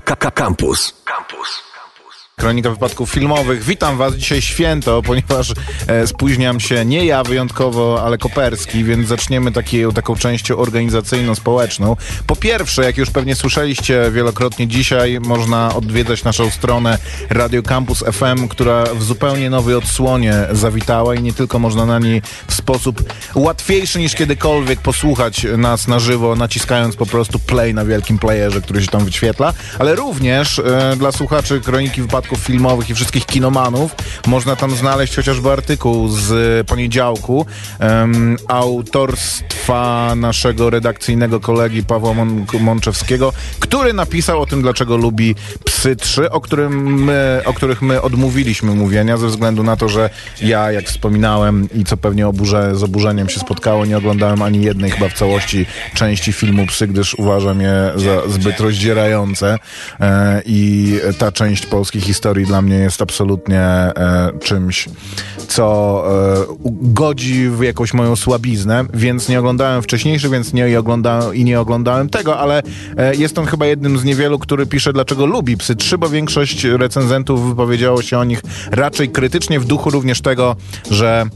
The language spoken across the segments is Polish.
Campus. Campus. Kronika wypadków filmowych. Witam Was dzisiaj święto, ponieważ e, spóźniam się nie ja wyjątkowo, ale Koperski, więc zaczniemy takie, taką częścią organizacyjno-społeczną. Po pierwsze, jak już pewnie słyszeliście wielokrotnie dzisiaj, można odwiedzać naszą stronę Radio Campus FM, która w zupełnie nowej odsłonie zawitała i nie tylko można na niej w sposób łatwiejszy niż kiedykolwiek posłuchać nas na żywo, naciskając po prostu play na wielkim playerze, który się tam wyświetla, ale również e, dla słuchaczy Kroniki Wypadków filmowych i wszystkich kinomanów. Można tam znaleźć chociażby artykuł z poniedziałku um, autorstwa naszego redakcyjnego kolegi Pawła Mon Mączewskiego, który napisał o tym, dlaczego lubi Psy 3, o, którym my, o których my odmówiliśmy mówienia ze względu na to, że ja, jak wspominałem i co pewnie oburze, z oburzeniem się spotkało, nie oglądałem ani jednej chyba w całości części filmu Psy, gdyż uważam je za zbyt rozdzierające e, i ta część polskiej historii historii dla mnie jest absolutnie e, czymś, co e, godzi w jakąś moją słabiznę, więc nie oglądałem wcześniejszy, więc nie oglądałem i nie oglądałem tego, ale e, jest on chyba jednym z niewielu, który pisze, dlaczego lubi Psy 3, bo większość recenzentów wypowiedziało się o nich raczej krytycznie w duchu również tego, że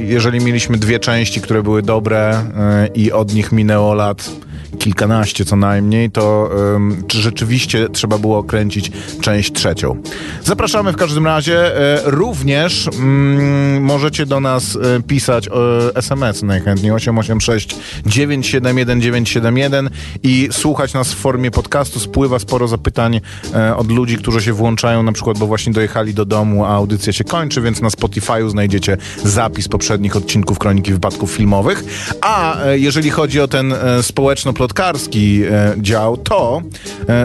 jeżeli mieliśmy dwie części, które były dobre e, i od nich minęło lat kilkanaście co najmniej, to czy rzeczywiście trzeba było kręcić część trzecią. Zapraszamy w każdym razie. E, również mm, możecie do nas e, pisać e, SMS najchętniej 886 971 971 i słuchać nas w formie podcastu. Spływa sporo zapytań e, od ludzi, którzy się włączają, na przykład, bo właśnie dojechali do domu, a audycja się kończy, więc na Spotify'u znajdziecie zapis poprzednich odcinków Kroniki Wypadków Filmowych. A e, jeżeli chodzi o ten e, społeczno plotkarski e, dział, to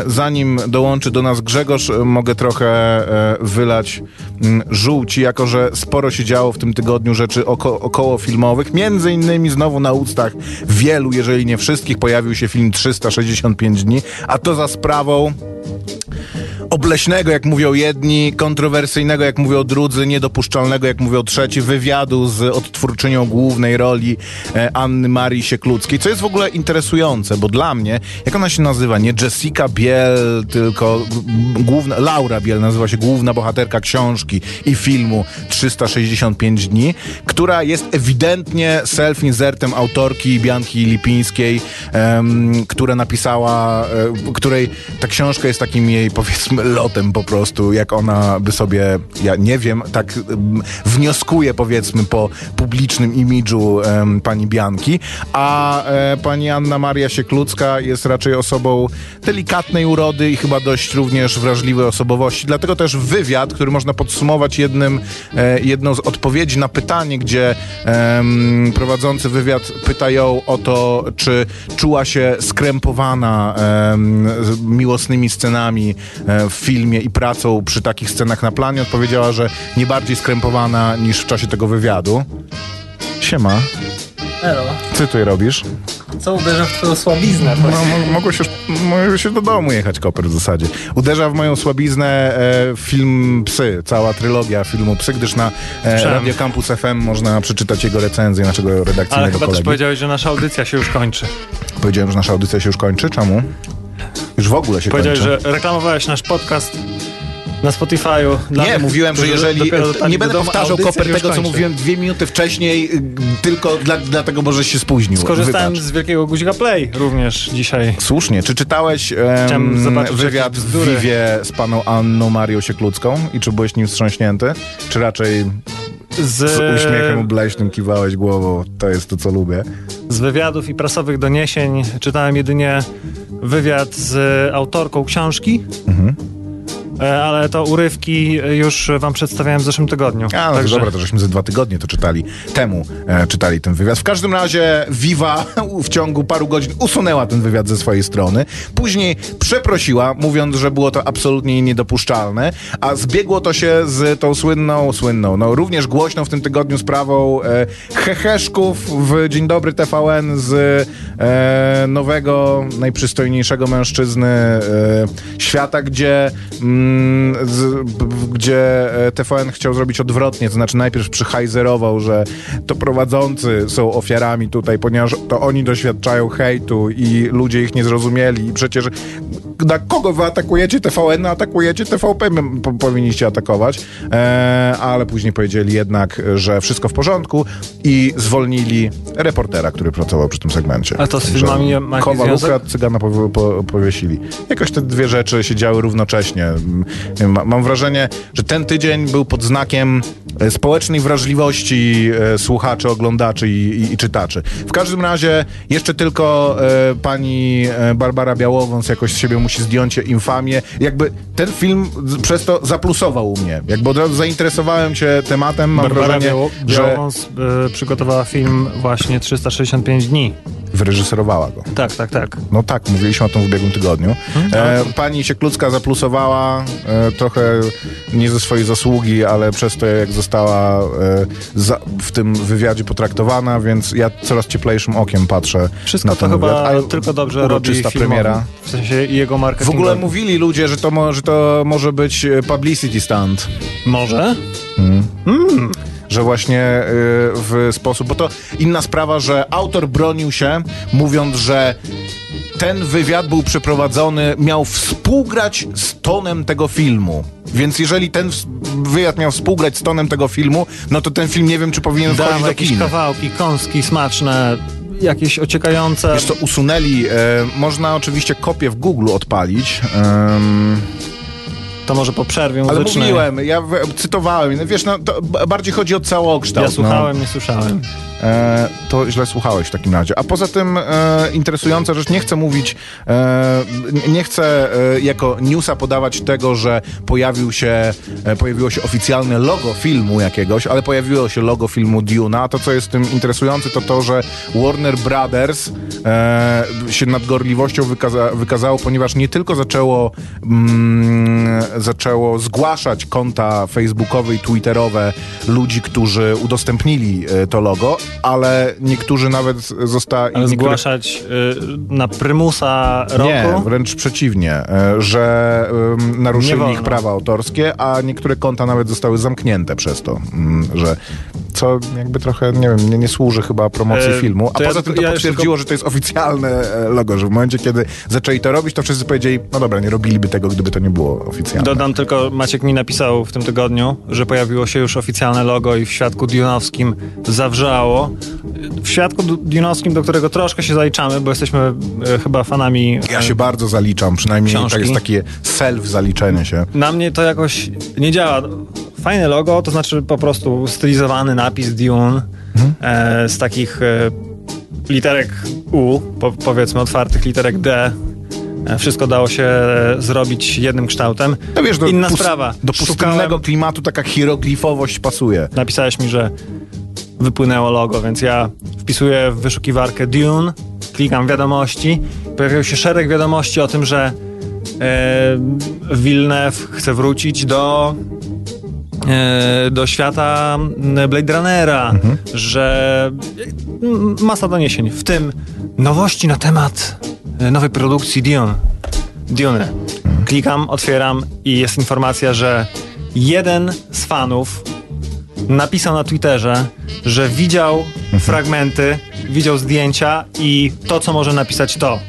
zanim dołączy do nas Grzegorz, mogę trochę wylać mm, żółci, jako że sporo się działo w tym tygodniu rzeczy oko około filmowych. Między innymi znowu na ustach wielu, jeżeli nie wszystkich, pojawił się film 365 dni, a to za sprawą obleśnego, jak mówią jedni, kontrowersyjnego, jak mówią drudzy, niedopuszczalnego, jak mówią trzeci, wywiadu z odtwórczynią głównej roli e, Anny Marii Siekluckiej, co jest w ogóle interesujące, bo dla mnie, jak ona się nazywa, nie Jessica Biel, tylko główna, Laura Biel nazywa się główna bohaterka książki i filmu 365 dni, która jest ewidentnie self-insertem autorki Bianki Lipińskiej, em, która napisała, e, której ta książka jest takim jej, powiedzmy, lotem po prostu, jak ona by sobie, ja nie wiem, tak um, wnioskuje powiedzmy po publicznym imidżu pani Bianki, a e, pani Anna Maria Sieklucka jest raczej osobą delikatnej urody i chyba dość również wrażliwej osobowości, dlatego też wywiad, który można podsumować jednym, e, jedną z odpowiedzi na pytanie, gdzie prowadzący wywiad pyta ją o to, czy czuła się skrępowana miłosnymi scenami e, w filmie i pracą przy takich scenach na planie, odpowiedziała, że nie bardziej skrępowana niż w czasie tego wywiadu. Siema. Elo, Co ty tutaj robisz? co uderza w twoją słabiznę? No, mo- mogłeś już, mogłeś już do domu jechać, Koper, w zasadzie. Uderza w moją słabiznę e, film Psy, cała trylogia filmu Psy, gdyż na e. Radio Campus FM można przeczytać jego recenzję naszego Ale redakcyjnego chyba też kolegi. powiedziałeś, że nasza audycja się już kończy. Powiedziałem, że nasza audycja się już kończy. Czemu? Już w ogóle się Powiedziałeś, kończy. że reklamowałeś nasz podcast na Spotify'u. dla Nie, tych, mówiłem, że jeżeli. dotarli Nie będę powtarzał Koper tego, co mówiłem dwie minuty wcześniej, y, tylko dla, dlatego, bo żeś się spóźnił. Skorzystałem Wybacz. z wielkiego guzika Play również dzisiaj. Słusznie. Czy czytałeś zobaczyć wywiad w. Viwie z paną Anną Marią Sieklucką i czy byłeś nim wstrząśnięty? Czy raczej Z, z uśmiechem bleśnym kiwałeś głową? To jest to, co lubię. z wywiadów i prasowych doniesień czytałem jedynie wywiad z autorką książki. Mhm. E, Ale to urywki już wam przedstawiałem w zeszłym tygodniu. A, no Także dobra, to żeśmy ze dwa tygodnie to czytali. Temu e, czytali ten wywiad. W każdym razie Viva w ciągu paru godzin usunęła ten wywiad ze swojej strony. Później przeprosiła, mówiąc, że było to absolutnie niedopuszczalne, a zbiegło to się z tą słynną, słynną, no również głośną w tym tygodniu sprawą e, heheszków w Dzień Dobry TVN z e, nowego, najprzystojniejszego mężczyzny e, świata, gdzie, mm, z, b, b, gdzie e, TVN chciał zrobić odwrotnie, to znaczy najpierw przyhajzerował, że to prowadzący są ofiarami tutaj, ponieważ to oni doświadczają hejtu i ludzie ich nie zrozumieli. I przecież na kogo wy atakujecie? TVN atakujecie? TVP po, powinniście atakować. E, ale później powiedzieli jednak, że wszystko w porządku i zwolnili reportera, który pracował przy tym segmencie. A to z filmami ma Kowaluka? Cygana po, po, powiesili. Jakoś te dwie rzeczy się działy równocześnie. Ma, mam wrażenie, że ten tydzień był pod znakiem społecznej wrażliwości e, słuchaczy, oglądaczy i, i, i czytaczy. W każdym razie jeszcze tylko e, pani e, Barbara Białowąs jakoś z siebie musi zdjąć infamię. Jakby ten film przez to zaplusował u mnie. Jakby od razu zainteresowałem się tematem. Mam Barbara wrażenie, Biało, że e, przygotowała film właśnie 365 dni. Wyreżyserowała go. Tak, tak, tak. No tak, mówiliśmy o tym w ubiegłym tygodniu. E, pani Sieklucka zaplusowała e, trochę nie ze swojej zasługi, ale przez to, jak została e, za, w tym wywiadzie potraktowana, więc ja coraz cieplejszym okiem patrzę Wszystko na to ten chyba wywiad. A tylko dobrze robi filmowi. premiera. W sensie jego W marketingu. ogóle mówili ludzie, że to, mo, że to może być e, publicity stunt. Może? Że właśnie y, w sposób, bo to inna sprawa, że autor bronił się, mówiąc, że ten wywiad był przeprowadzony, miał współgrać z tonem tego filmu. Więc jeżeli ten wywiad miał współgrać z tonem tego filmu, no to ten film nie wiem, czy powinien wchodzić Dam do jakieś kin. kawałki, kąski smaczne, jakieś ociekające. Wiesz co, usunęli, e, można oczywiście kopię w Google odpalić, em, To może po przerwie ale muzycznej. mówiłem, ja w, cytowałem, no wiesz, no, bardziej chodzi o całokształt. Ja no. słuchałem, nie słyszałem. E, to źle słuchałeś w takim razie. A poza tym e, interesująca rzecz, nie chcę mówić, e, nie chcę e, jako newsa podawać tego, że pojawił się, e, pojawiło się oficjalne logo filmu jakiegoś, ale pojawiło się logo filmu Duna. A to, co jest tym interesujące, to to, że Warner Brothers e, się nadgorliwością wykaza, wykazało, ponieważ nie tylko zaczęło, mm, zaczęło zgłaszać konta facebookowe i twitterowe ludzi, którzy udostępnili e, to logo, ale niektórzy nawet zostali... Ale zgłaszać y, na prymusa roku? Nie, wręcz przeciwnie, e, że Nie naruszyli ich prawa autorskie, a niektóre konta nawet zostały zamknięte przez to, mm, że co jakby trochę, nie wiem, nie, nie służy chyba promocji E, filmu. A ja poza tylko- tym to ja potwierdziło, że to jest oficjalne e, logo, że w momencie, kiedy zaczęli to robić, to wszyscy powiedzieli, no dobra, nie robiliby tego, gdyby to nie było oficjalne. Dodam tylko, Maciek mi napisał w tym tygodniu, że pojawiło się już oficjalne logo i w świadku Dunowskim zawrzało. W świadku Dunowskim, do którego troszkę się zaliczamy, bo jesteśmy e, chyba fanami... Ja e, się bardzo zaliczam, przynajmniej Książki. tak jest takie self-zaliczenie się. Na mnie to jakoś nie działa. Fajne logo, to znaczy po prostu stylizowany napis Dune e, z takich e, literek U, po, powiedzmy otwartych literek D. E, wszystko dało się e, zrobić jednym kształtem. No wiesz, do, Inna pust- sprawa. do pustynnego Szukałem- klimatu taka hieroglifowość pasuje. napisałeś mi, że wypłynęło logo, więc ja wpisuję w wyszukiwarkę Dune, klikam wiadomości, pojawił się szereg wiadomości o tym, że e, Villeneuve chce wrócić do do świata m, Blade Runnera, że m, masa doniesień, w tym nowości na temat e, nowej produkcji Dune. Dune. Klikam, otwieram i jest informacja, że jeden z fanów napisał na Twitterze, że widział fragmenty, widział zdjęcia i to, co może napisać to.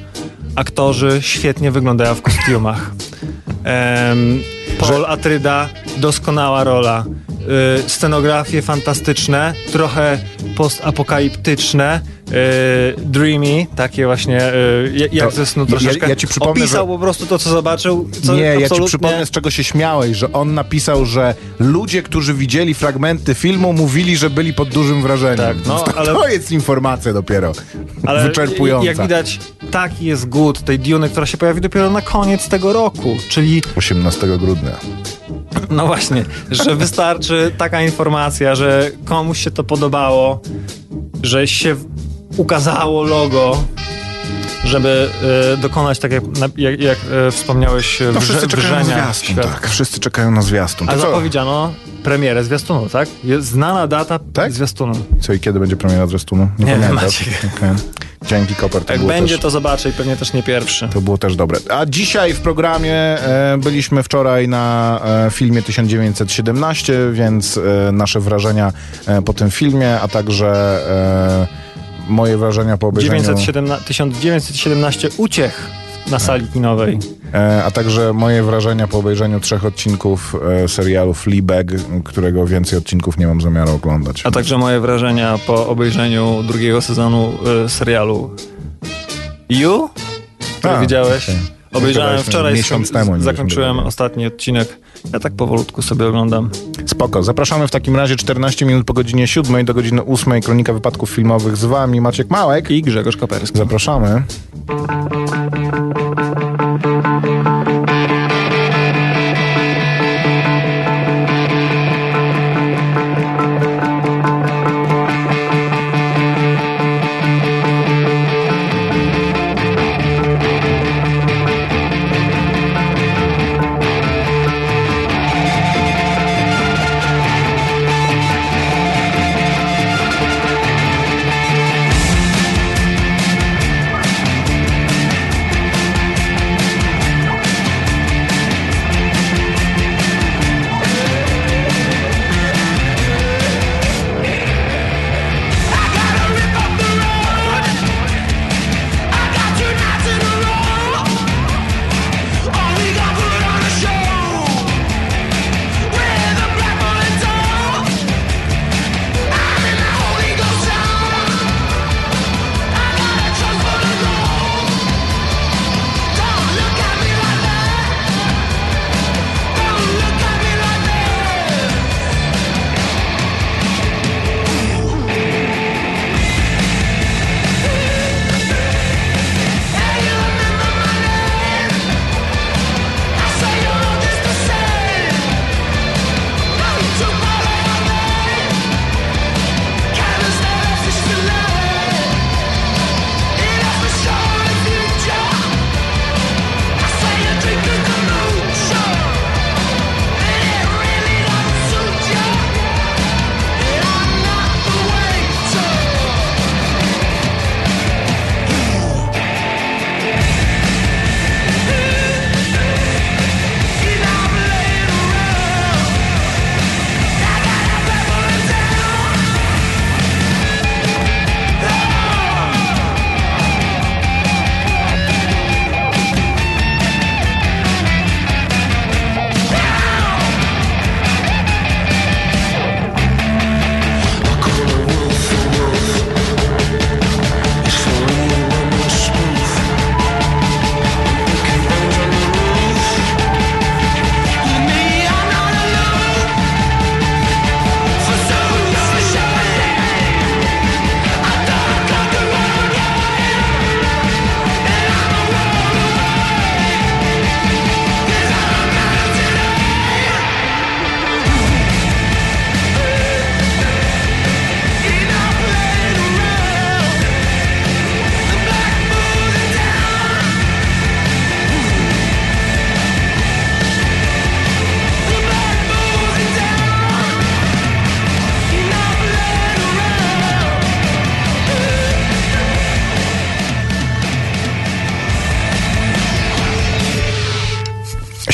Aktorzy świetnie wyglądają w kostiumach. Em, Paul Atryda, doskonała rola. Y, scenografie fantastyczne, trochę postapokaliptyczne, y, dreamy, takie właśnie y, jak To ze snu ja- troszeczkę. ja ci przypomnę, Opisał że- po prostu to, co zobaczył. Co nie, ja ci absolutnie- przypomnę, z czego się śmiałeś, że on napisał, że ludzie, którzy widzieli fragmenty filmu, mówili, że byli pod dużym wrażeniem. Tak, no, to, ale- to jest informacja dopiero Ale wyczerpująca. jak widać, taki jest głód tej Duny, która się pojawi dopiero na koniec tego roku. Czyli, 18 grudnia. No właśnie, że wystarczy taka informacja, że komuś się to podobało, że się ukazało logo, żeby e, dokonać, tak jak, jak, jak e, wspomniałeś, No wrze- wszyscy czekają na zwiastun, tak. Wszyscy czekają na zwiastun. A co? zapowiedziano premierę zwiastunu, tak? Jest znana data Tak? zwiastunu. co i kiedy będzie premiera zwiastunu? Nie, Nie wiem, pamiętasz? Maciek. Okej. Dzięki, Koper. To Jak będzie, też... to zobaczę i pewnie też nie pierwszy. To było też dobre. A dzisiaj w programie e, byliśmy wczoraj na e, filmie 1917, więc e, nasze wrażenia e, po tym filmie, a także e, moje wrażenia po obejrzeniu... 917, 1917 uciech na sali kinowej. E, a także moje wrażenia po obejrzeniu trzech odcinków e, serialu Fleabag, którego więcej odcinków nie mam zamiaru oglądać. A także moje wrażenia po obejrzeniu drugiego sezonu e, serialu You, który A, widziałeś. okej. Obejrzałem wczoraj, miesiąc temu, zakończyłem ostatni odcinek. Ja tak powolutku sobie oglądam. Spoko. Zapraszamy w takim razie 14 minut po godzinie 7 do godziny 8. Kronika wypadków filmowych z wami Maciek Małek. I Grzegorz Koperski. Zapraszamy.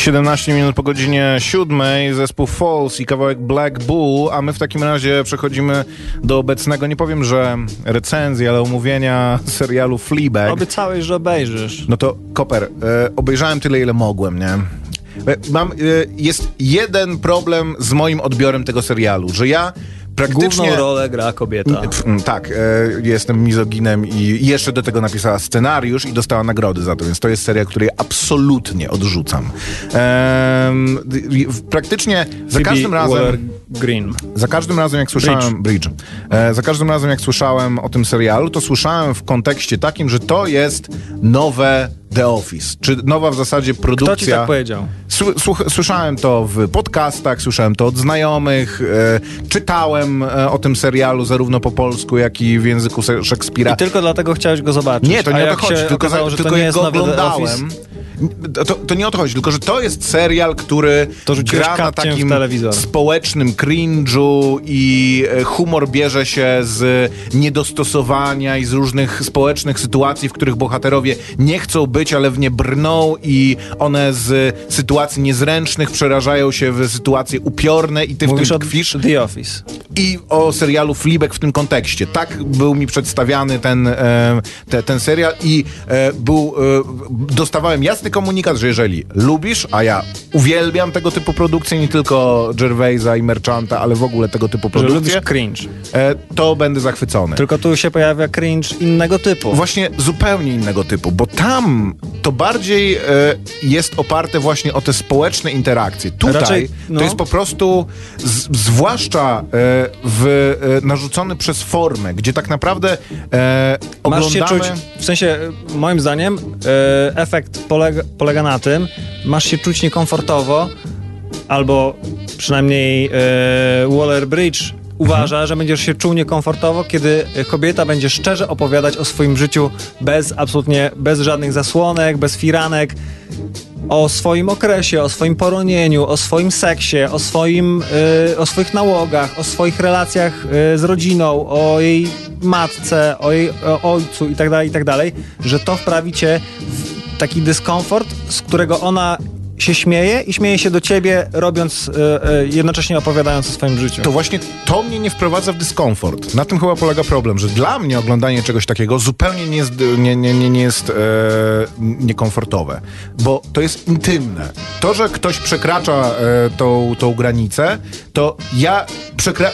Siedemnaście minut po godzinie siódmej, zespół Falls i kawałek Black Bull, a my w takim razie przechodzimy do obecnego, nie powiem, że recenzji, ale omówienia serialu Fleabag. Obiecałeś, że obejrzysz. No to Koper, e, obejrzałem tyle, ile mogłem, nie? E, Mam, e, jest jeden problem z moim odbiorem tego serialu, że ja praktycznie... Główną rolę gra kobieta. Pff, mm, Tak, e, jestem mizoginem i jeszcze do tego napisała scenariusz i dostała nagrody za to, więc to jest seria, której absolutnie odrzucam. Praktycznie za każdym razem... Waller-Green. Za każdym razem, jak słyszałem. Bridge. E, za każdym razem, jak słyszałem o tym serialu, to słyszałem w kontekście takim, że to jest nowe The Office. Czy nowa w zasadzie produkcja. Kto ci tak powiedział? Słyszałem to w podcastach, słyszałem to od znajomych, e, czytałem e, o tym serialu zarówno po polsku, jak i w języku Szekspira. I tylko dlatego chciałeś go zobaczyć. Nie, to nie o to chodzi, tylko, okazało, tylko to nie jak jest go oglądałem. To, to nie o to chodzi, tylko że to jest serial, który To gra na takim społecznym cringe'u i e, humor bierze się z niedostosowania i z różnych społecznych sytuacji, w których bohaterowie nie chcą być, ale w nie brną i one z sytuacji niezręcznych przerażają się w sytuacje upiorne i ty Mówisz w tym tkwisz. The Office. i o serialu Fleabag w tym kontekście. Tak był mi przedstawiany ten, e, te, ten serial i e, był, dostawałem jasny komunikat, że jeżeli lubisz, a ja uwielbiam tego typu produkcje, nie tylko Gervaisa i Merchanta, ale w ogóle tego typu Że produkcje, lubisz cringe. e, to będę zachwycony. Tylko tu się pojawia cringe innego typu. Właśnie zupełnie innego typu, bo tam to bardziej e, jest oparte właśnie o te społeczne interakcje. Tutaj Raczej, no. to jest po prostu, z, zwłaszcza e, w, e, narzucony przez formę, gdzie tak naprawdę e, Masz się czuć, w sensie, moim zdaniem, e, efekt polega, polega na tym, masz się czuć niekomfortowo, albo przynajmniej e, Waller-Bridge uważa, że będziesz się czuł niekomfortowo, kiedy kobieta będzie szczerze opowiadać o swoim życiu bez absolutnie, bez żadnych zasłonek, bez firanek, o swoim okresie, o swoim poronieniu, o swoim seksie, o, swoim, y, o swoich nałogach, o swoich relacjach y, z rodziną, o jej matce, o jej o ojcu itd., itd., że to wprawi cię w taki dyskomfort, z którego ona się śmieje i śmieje się do ciebie, robiąc, y, y, jednocześnie opowiadając o swoim życiu. To właśnie to mnie nie wprowadza w dyskomfort. Na tym chyba polega problem, że dla mnie oglądanie czegoś takiego zupełnie nie jest, nie, nie, nie, nie jest e, niekomfortowe, bo to jest intymne. To, że ktoś przekracza e, tą, tą granicę, to ja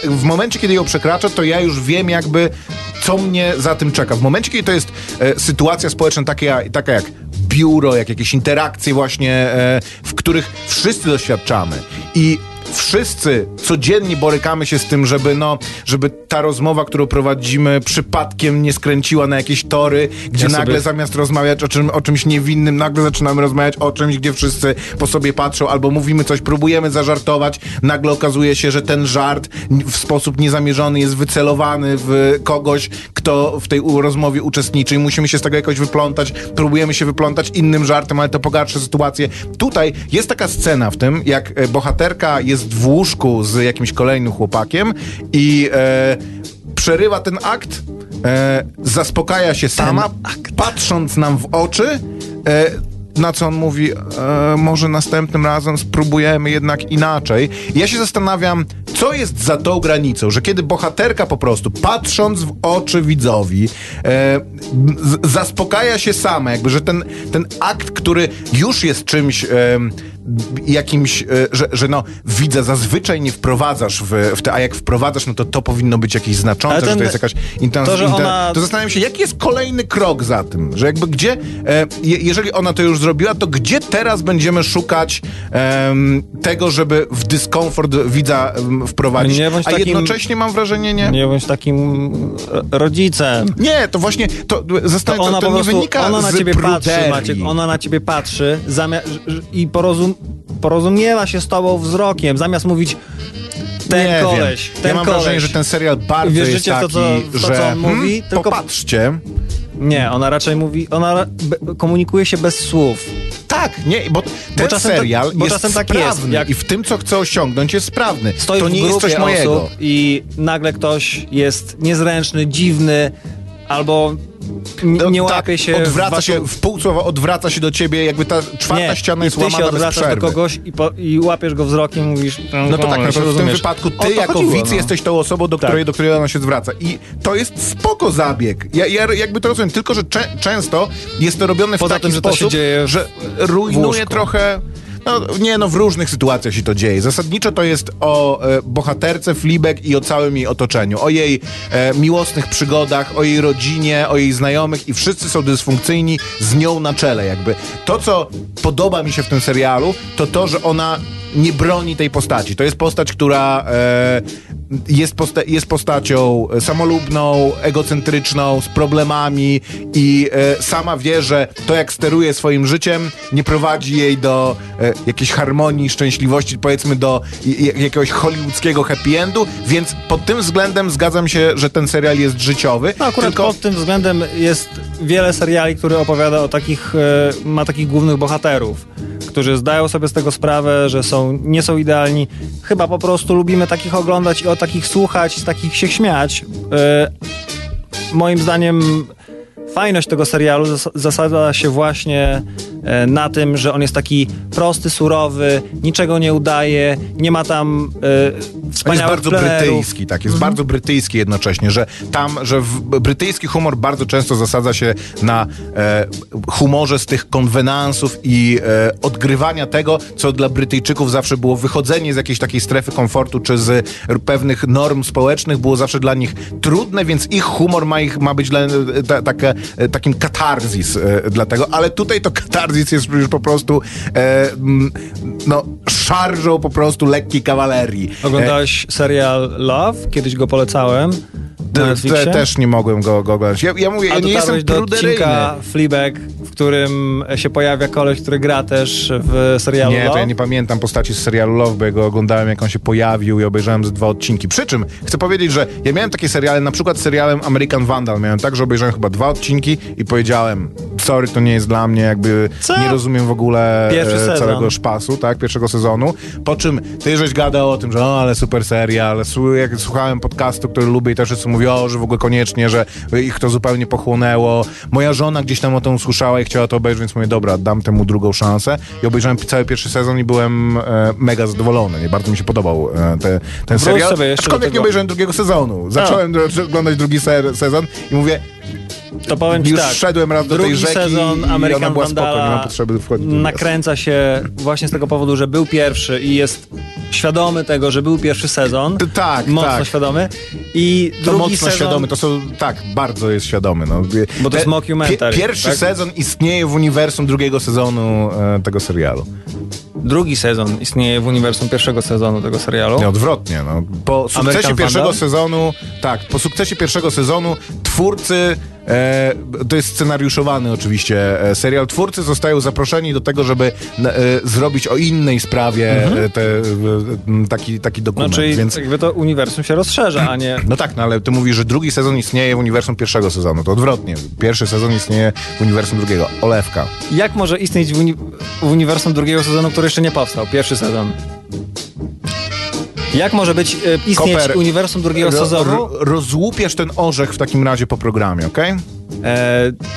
w momencie, kiedy ją przekracza, to ja już wiem jakby, co mnie za tym czeka. W momencie, kiedy to jest e, sytuacja społeczna taka, taka jak biuro, jak jakieś interakcje właśnie, e, w których wszyscy doświadczamy. I wszyscy codziennie borykamy się z tym, żeby no, żeby ta rozmowa, którą prowadzimy przypadkiem nie skręciła na jakieś tory, gdzie Ja sobie- nagle zamiast rozmawiać o, czym, o czymś niewinnym, nagle zaczynamy rozmawiać o czymś, gdzie wszyscy po sobie patrzą, albo mówimy coś, próbujemy zażartować, nagle okazuje się, że ten żart w sposób niezamierzony jest wycelowany w kogoś, kto w tej rozmowie uczestniczy i musimy się z tego jakoś wyplątać, próbujemy się wyplątać innym żartem, ale to pogarsza sytuację. Tutaj jest taka scena w tym, jak e, bohaterka jest w łóżku z jakimś kolejnym chłopakiem i e, przerywa ten akt, e, zaspokaja się sama, patrząc nam w oczy, e, na co on mówi, e, może następnym razem spróbujemy jednak inaczej. Ja się zastanawiam, co jest za tą granicą, że kiedy bohaterka po prostu, patrząc w oczy widzowi, e, z, zaspokaja się sama, jakby, że ten, ten akt, który już jest czymś e, jakimś, e, że, że no widza zazwyczaj nie wprowadzasz w, w te, a jak wprowadzasz, no to to powinno być jakieś znaczące, Ale że ten- to jest jakaś intens, to, ona- to zastanawiam się, jaki jest kolejny krok za tym, że jakby gdzie, e, je, jeżeli ona to już zrobiła, to gdzie teraz będziemy szukać em, tego, żeby w dyskomfort widza wprowadzić, a takim- jednocześnie mam wrażenie, nie? Nie bądź takim e, rodzicem. Nie, to właśnie, to, To zastanawiam ona to, to nie prostu, wynika ona na z ciebie patrzy. Maciek, ona na ciebie patrzy zamia- ż- i porozum- porozumiewa się z tobą wzrokiem, zamiast mówić ten nie koleś, wiem. ten ja mam koleś. wrażenie, że ten serial bardzo Wierzycie jest w taki, to, co- w to, że co on mówi? hmm, Tylko- popatrzcie. Nie, ona raczej mówi, ona komunikuje się bez słów. Tak, nie, bo ten czasem tak- serial bo jest czasem tak sprawny jest, i w tym, co chce osiągnąć, jest sprawny. Stoi to w nie jest coś mojego. osób i nagle ktoś jest niezręczny, dziwny, albo No, nie tak, łapie się Odwraca waszą... się, w pół słowa odwraca się do ciebie, jakby ta czwarta Nie, ściana jest ty się łamana bez odwracasz do przerwy. kogoś i, po, i łapiesz go wzrokiem i mówisz... No to tak, no to w tym wypadku ty jako chodziło, widz no. jesteś tą osobą, do Tak. której, do której ona się zwraca. I to jest spoko zabieg. Ja, ja jakby to rozumiem, tylko że cze- często jest to robione w Poza taki tym, że to się sposób, dzieje w- że rujnuje trochę... No, nie, no w różnych sytuacjach się to dzieje. Zasadniczo to jest o e, bohaterce Fleabag i o całym jej otoczeniu. O jej e, miłosnych przygodach, o jej rodzinie, o jej znajomych i wszyscy są dysfunkcyjni z nią na czele jakby. To, co podoba mi się w tym serialu, to to, że ona nie broni tej postaci. To jest postać, która e, jest, posta jest postacią samolubną, egocentryczną, z problemami i e, sama wie, że to jak steruje swoim życiem nie prowadzi jej do e, jakiejś harmonii, szczęśliwości, powiedzmy do jakiegoś hollywoodzkiego happy endu, więc pod tym względem zgadzam się, że ten serial jest życiowy. No akurat tylko pod tym względem jest wiele seriali, które opowiada o takich, e, ma takich głównych bohaterów, którzy zdają sobie z tego sprawę, że są, nie są idealni. Chyba po prostu lubimy takich oglądać i o takich słuchać, z takich się śmiać. E, moim zdaniem fajność tego serialu zas- zasada się właśnie e, na tym, że on jest taki prosty, surowy, niczego nie udaje, nie ma tam e, On jest wspaniałych bardzo plenerów. brytyjski, tak, jest bardzo brytyjski jednocześnie, że tam, że brytyjski humor bardzo często zasadza się na e, humorze z tych konwenansów i e, odgrywania tego, co dla Brytyjczyków zawsze było wychodzenie z jakiejś takiej strefy komfortu, czy z pewnych norm społecznych było zawsze dla nich trudne, więc ich humor ma, ich, ma być dla, e, ta, taka, takim katarzis e, dlatego, ale tutaj to katarzis jest już po prostu e, no, szarżą po prostu lekkiej kawalerii. E, Oglądałeś serial Love? Kiedyś go polecałem. Te, też nie mogłem go, go oglądać. Ja, ja mówię, A ja nie jestem do pruderyjny. odcinka Fleabag, w którym się pojawia koleś, który gra też w serialu Nie, to Love? ja nie pamiętam postaci z serialu Love, bo ja go oglądałem, jak on się pojawił i obejrzałem ze dwa odcinki. Przy czym chcę powiedzieć, że ja miałem takie seriale, na przykład z serialem American Vandal miałem tak, że obejrzałem chyba dwa odcinki i powiedziałem, sorry, to nie jest dla mnie, jakby Co? nie rozumiem w ogóle e, całego szpasu, tak, pierwszego sezonu. Po czym ty żeś gadał o tym, że o, ale super serial, Słu- jak słuchałem podcastu, który lubię i też wszyscy mówią, że w ogóle koniecznie, że ich to zupełnie pochłonęło. Moja żona gdzieś tam o tym usłyszała i chciała to obejrzeć, więc mówię, dobra, dam temu drugą szansę. I obejrzałem cały pierwszy sezon i byłem e, mega zadowolony. Nie bardzo mi się podobał e, te, ten serial. Aczkolwiek nie obejrzałem drugiego sezonu. Zacząłem oglądać drugi se, sezon i mówię, To powiem już tak. szedłem raz do tej drugi sezon i American spoko, Vandala raz. nakręca się właśnie z tego powodu, że był pierwszy i jest świadomy tego, że był pierwszy sezon. T- tak, Mocno tak. świadomy. I To drugi mocno sezon... świadomy, to są, tak, bardzo jest świadomy. No. Bo to jest mockumentary, pierwszy tak? sezon istnieje w uniwersum drugiego sezonu e, tego serialu. Drugi sezon istnieje w uniwersum pierwszego sezonu tego serialu. Nie, odwrotnie. No. Po sukcesie American pierwszego Vandal? sezonu, tak, po sukcesie pierwszego sezonu twórcy, e, to jest scenariuszowany oczywiście e, serial, twórcy zostają zaproszeni do tego, żeby e, zrobić o innej sprawie e, te, e, taki, taki dokument. No, czyli więc... jakby to uniwersum się rozszerza, a nie... No tak, no ale ty mówisz, że drugi sezon istnieje w uniwersum pierwszego sezonu. To odwrotnie. Pierwszy sezon istnieje w uniwersum drugiego. Olewka. Jak może istnieć w, uni w uniwersum drugiego sezonu, który jeszcze nie powstał? Pierwszy sezon. Jak może być e, istnieć Koper, uniwersum drugiego Ro, sezonu? ro, rozłupiesz ten orzech w takim razie po programie, okej? E,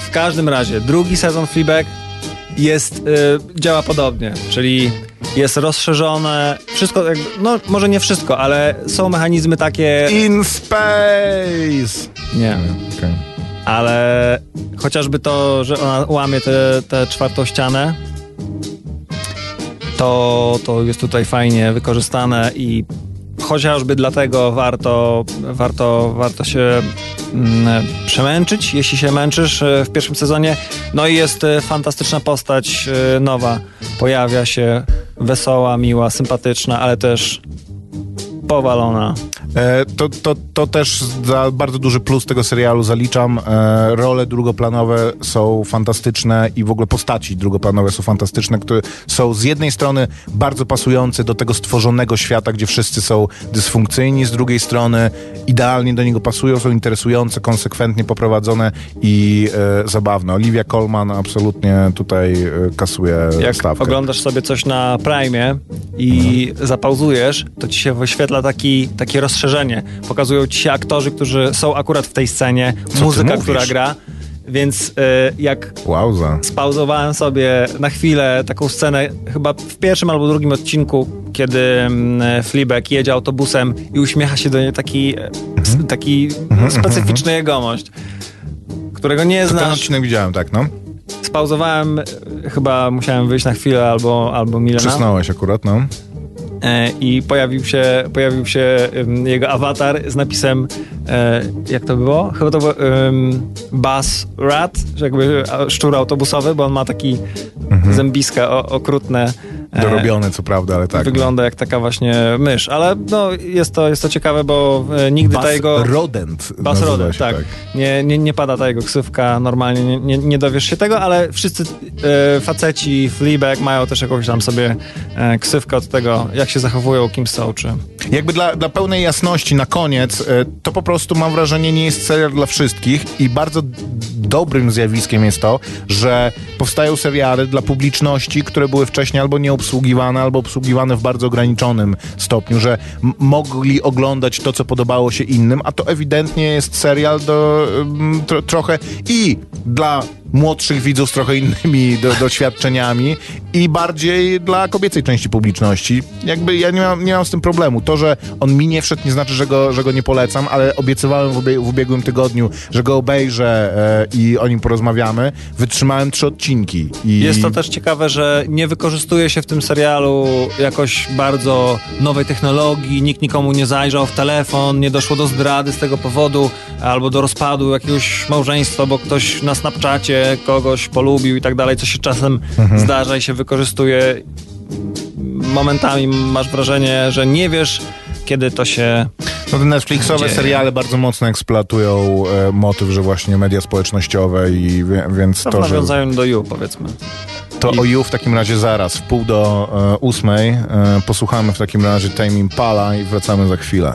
w każdym razie, drugi sezon Fleabag jest, e, działa podobnie, czyli jest rozszerzone, wszystko, no może nie wszystko, ale są mechanizmy takie, In space! nie, Okej. ale chociażby to, że ona łamie tę czwartą ścianę, to, to jest tutaj fajnie wykorzystane i chociażby dlatego warto, warto, warto się mm, przemęczyć, jeśli się męczysz e, w pierwszym sezonie. No i jest e, fantastyczna postać e, nowa. Pojawia się wesoła, miła, sympatyczna, ale też powalona. E, to, to, to też za bardzo duży plus tego serialu zaliczam. E, role drugoplanowe są fantastyczne i w ogóle postaci drugoplanowe są fantastyczne, które są z jednej strony bardzo pasujące do tego stworzonego świata, gdzie wszyscy są dysfunkcyjni, z drugiej strony idealnie do niego pasują, są interesujące, konsekwentnie poprowadzone i e, zabawne. Olivia Colman absolutnie tutaj e, kasuje Jak stawkę. oglądasz sobie coś na Prime i zapauzujesz, to ci się wyświetla taki, takie rozszerzenie. Pokazują ci się aktorzy, którzy są akurat w tej scenie, ty muzyka, która gra. Więc e, jak Wowza. spauzowałem sobie na chwilę taką scenę, chyba w pierwszym albo drugim odcinku, kiedy mm, Fleabag jedzie autobusem i uśmiecha się do niej taki, e, s- taki specyficzny jegomość, którego nie Ten znasz. odcinek widziałem, tak, no? Spauzowałem, e, chyba musiałem wyjść na chwilę albo, albo Milena. Przysnąłeś akurat, no. E, I pojawił się, pojawił się jego awatar z napisem, e, jak to było? Chyba to był um, Bus Rat, że jakby szczur autobusowy, bo on ma taki zębiska o, okrutne. E, Dorobione, co prawda, ale tak. Wygląda jak taka właśnie mysz, ale no, jest, to, jest to ciekawe, bo e, nigdy Bas ta jego... Rodent. Bas Rodent, się, tak. Nie, nie, nie pada ta jego ksywka, normalnie nie, nie, nie dowiesz się tego, ale wszyscy e, faceci Fleabag mają też jakąś tam sobie e, ksywkę od tego, jak się zachowują, kim są, czy... Jakby dla, dla pełnej jasności na koniec, e, to po prostu mam wrażenie nie jest serial dla wszystkich i bardzo dobrym zjawiskiem jest to, że powstają seriale dla publiczności, które były wcześniej albo nieobsługiwane, albo obsługiwane w bardzo ograniczonym stopniu, że mogli oglądać to, co podobało się innym, a to ewidentnie jest serial do, tro, trochę i dla młodszych widzów z trochę innymi do, doświadczeniami i bardziej dla kobiecej części publiczności. Jakby ja nie mam, nie mam z tym problemu. To, że on mi nie wszedł, nie znaczy, że go, że go nie polecam, ale obiecywałem w, w ubiegłym tygodniu, że go obejrzę e, i o nim porozmawiamy. Wytrzymałem trzy odcinki. I... Jest to też ciekawe, że nie wykorzystuje się w tym serialu jakoś bardzo nowej technologii, nikt nikomu nie zajrzał w telefon, nie doszło do zdrady z tego powodu, albo do rozpadu jakiegoś małżeństwa, bo ktoś na Snapchacie kogoś polubił i tak dalej, co się czasem Mhm. zdarza i się wykorzystuje. Momentami masz wrażenie, że nie wiesz, kiedy to się No te Netflixowe Dzieje. seriale bardzo mocno eksploatują e, motyw, że właśnie media społecznościowe i wie, więc to w to, że nawiązaniu do You, powiedzmy. to o You w takim razie zaraz, w pół do e, ósmej e, posłuchamy w takim razie Tame Impala i wracamy za chwilę.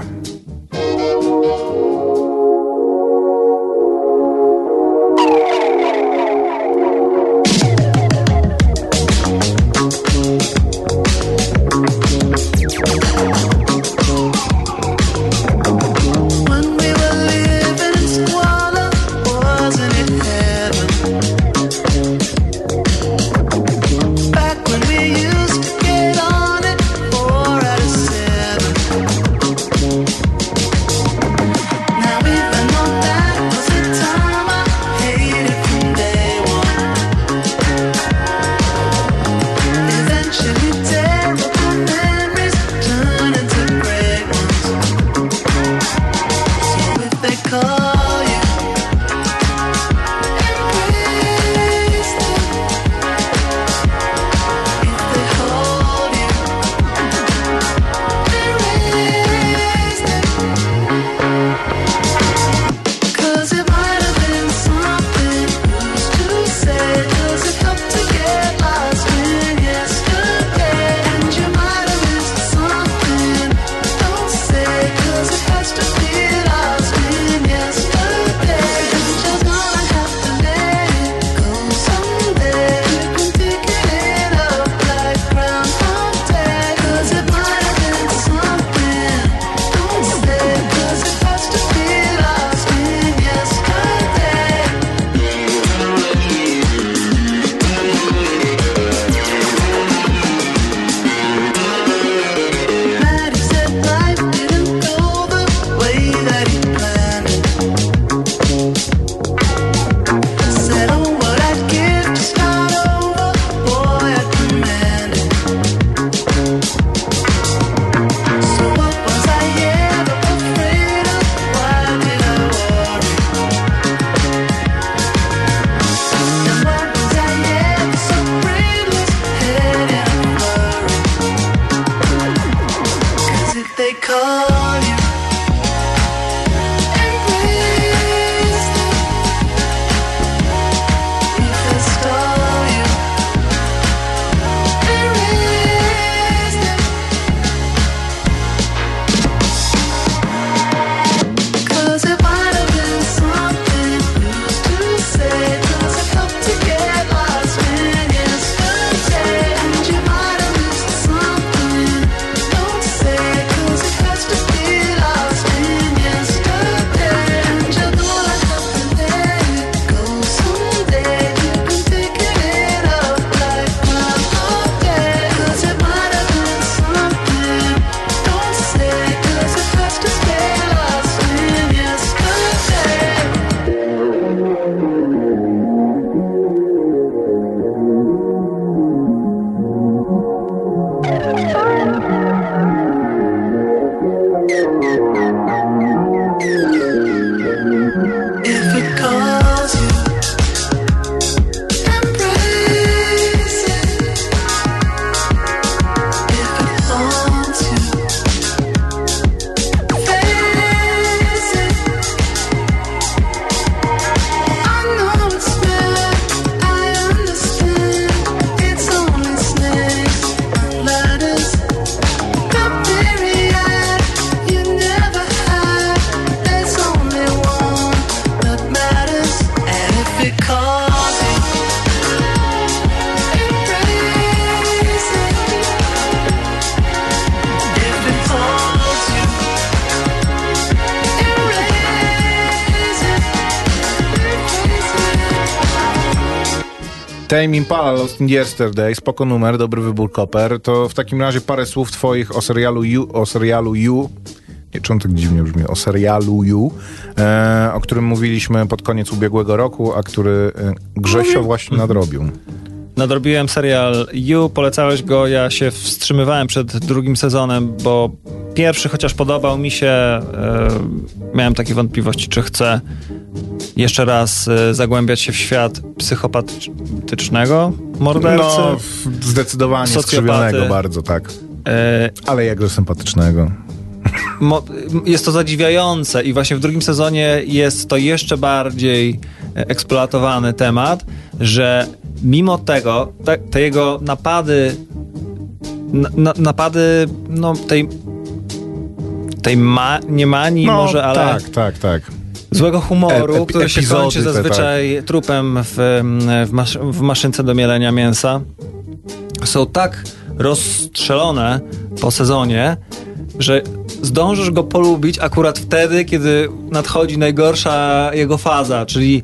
Tame Impala, Lost in Yesterday, spoko numer, dobry wybór Koper. To w takim razie parę słów twoich o serialu You, o serialu You. Nie, czemu tak dziwnie brzmi? O serialu You, e, o którym mówiliśmy pod koniec ubiegłego roku, a który e, Grzesio właśnie nadrobił. Nadrobiłem serial You, polecałeś go, ja się wstrzymywałem przed drugim sezonem, bo pierwszy chociaż podobał mi się, e, miałem takie wątpliwości, czy chcę jeszcze raz e, zagłębiać się w świat psychopatycznego mordercy. No, zdecydowanie skrzywionego bardzo, tak. E, Ale jakże sympatycznego. mo- jest to zadziwiające i właśnie w drugim sezonie jest to jeszcze bardziej eksploatowany temat, że mimo tego, te, te jego napady na, na, napady no, tej tej ma, nie manii No, może, ale tak, tak, tak. złego humoru, E- epi- który się kończy tak. zazwyczaj trupem w, w, masz, w maszynce do mielenia mięsa, są tak rozstrzelone po sezonie, że zdążysz go polubić akurat wtedy, kiedy nadchodzi najgorsza jego faza, czyli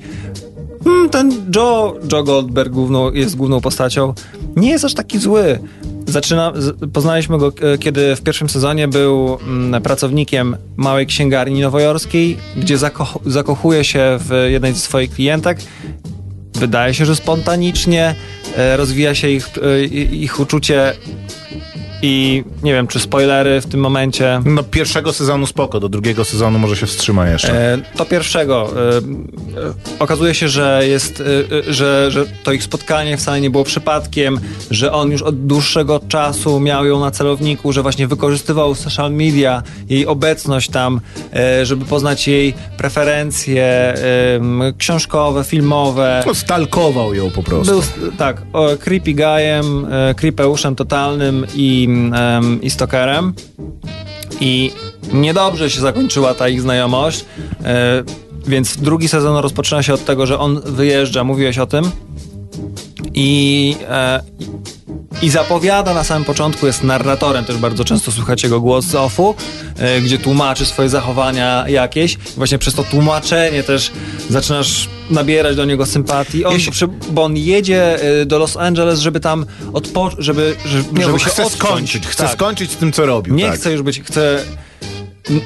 ten Joe, Joe Goldberg główną, jest główną postacią, nie jest aż taki zły. Zaczyna, poznaliśmy go, e, kiedy w pierwszym sezonie był mm, pracownikiem małej księgarni nowojorskiej, gdzie zakoch, zakochuje się w jednej ze swoich klientek. Wydaje się, że spontanicznie e, rozwija się ich, e, ich uczucie i nie wiem, czy spoilery w tym momencie. No pierwszego sezonu spoko, do drugiego sezonu może się wstrzyma jeszcze. E, To pierwszego. e, e, Okazuje się, że jest, e, e, że, że to ich spotkanie wcale nie było przypadkiem, że on już od dłuższego czasu miał ją na celowniku, że właśnie wykorzystywał social media, jej obecność tam, e, żeby poznać jej preferencje książkowe, filmowe. No, stalkował ją po prostu. Był, tak, o, creepy guyem, e, creepeuszem totalnym i, em, i. I niedobrze się zakończyła ta ich znajomość, e, więc drugi sezon rozpoczyna się od tego, że on wyjeżdża, mówiłeś o tym, i, e, i zapowiada na samym początku, jest narratorem, też bardzo często słuchacie go głos z offu, e, gdzie tłumaczy swoje zachowania jakieś. Właśnie przez to tłumaczenie też zaczynasz nabierać do niego sympatii. On, Jeśli- bo on jedzie e, do Los Angeles, żeby tam żeby, żeby, żeby bo się chce odciąć. skończyć, chce Tak. skończyć z tym, co robił. Nie tak. chcę już być, chcę.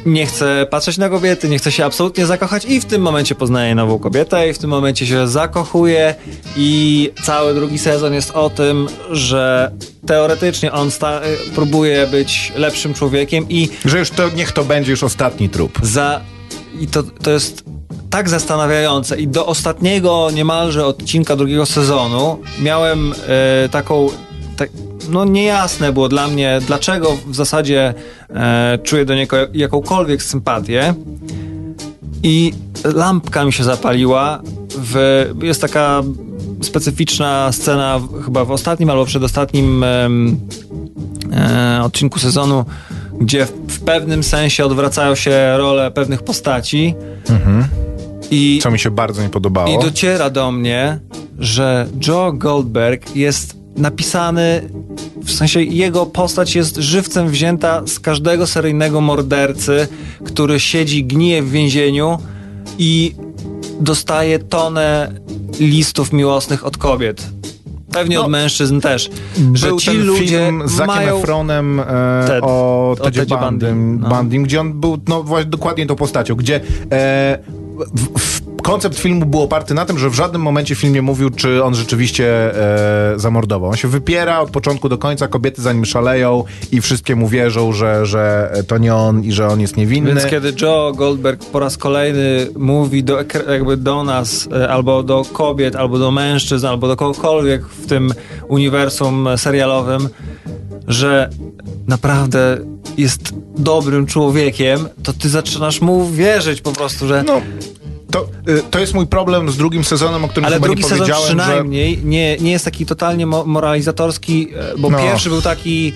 Nie chcę patrzeć na kobiety, nie chcę się absolutnie zakochać i w tym momencie poznaje nową kobietę i w tym momencie się zakochuje i cały drugi sezon jest o tym, że teoretycznie on próbuje być lepszym człowiekiem i Że już to, niech to będzie już ostatni trup. za... I to, to jest tak zastanawiające i do ostatniego niemalże odcinka drugiego sezonu miałem e, taką... Tak, no niejasne było dla mnie, dlaczego w zasadzie e, czuję do niego jakąkolwiek sympatię i lampka mi się zapaliła. W, jest taka specyficzna scena chyba w ostatnim albo przedostatnim em, e, odcinku sezonu, gdzie w, w pewnym sensie odwracają się role pewnych postaci. I, Co mi się bardzo nie podobało. I dociera do mnie, że Joe Goldberg jest napisany, w sensie jego postać jest żywcem wzięta z każdego seryjnego mordercy, który siedzi, gnije w więzieniu i dostaje tonę listów miłosnych od kobiet. Pewnie No, od mężczyzn też. Że Był ci ten ludzie film z mają... Efronem e, Ted. o O Tedzie Bundym, no. Gdzie on był no, właśnie dokładnie tą postacią, gdzie e, w, w, koncept filmu był oparty na tym, że w żadnym momencie film nie mówił, czy on rzeczywiście e, zamordował. On się wypiera od początku do końca, kobiety za nim szaleją i wszystkie mu wierzą, że, że to nie on i że on jest niewinny. Więc kiedy Joe Goldberg po raz kolejny mówi do, jakby do nas, e, albo do kobiet, albo do mężczyzn, albo do kogokolwiek w tym uniwersum serialowym, że naprawdę jest dobrym człowiekiem, to ty zaczynasz mu wierzyć po prostu, że... No, to, y, to jest mój problem z drugim sezonem, o którym ale chyba drugi nie sezon powiedziałem, że... przynajmniej nie, nie jest taki totalnie mo- moralizatorski, e, bo No. pierwszy był taki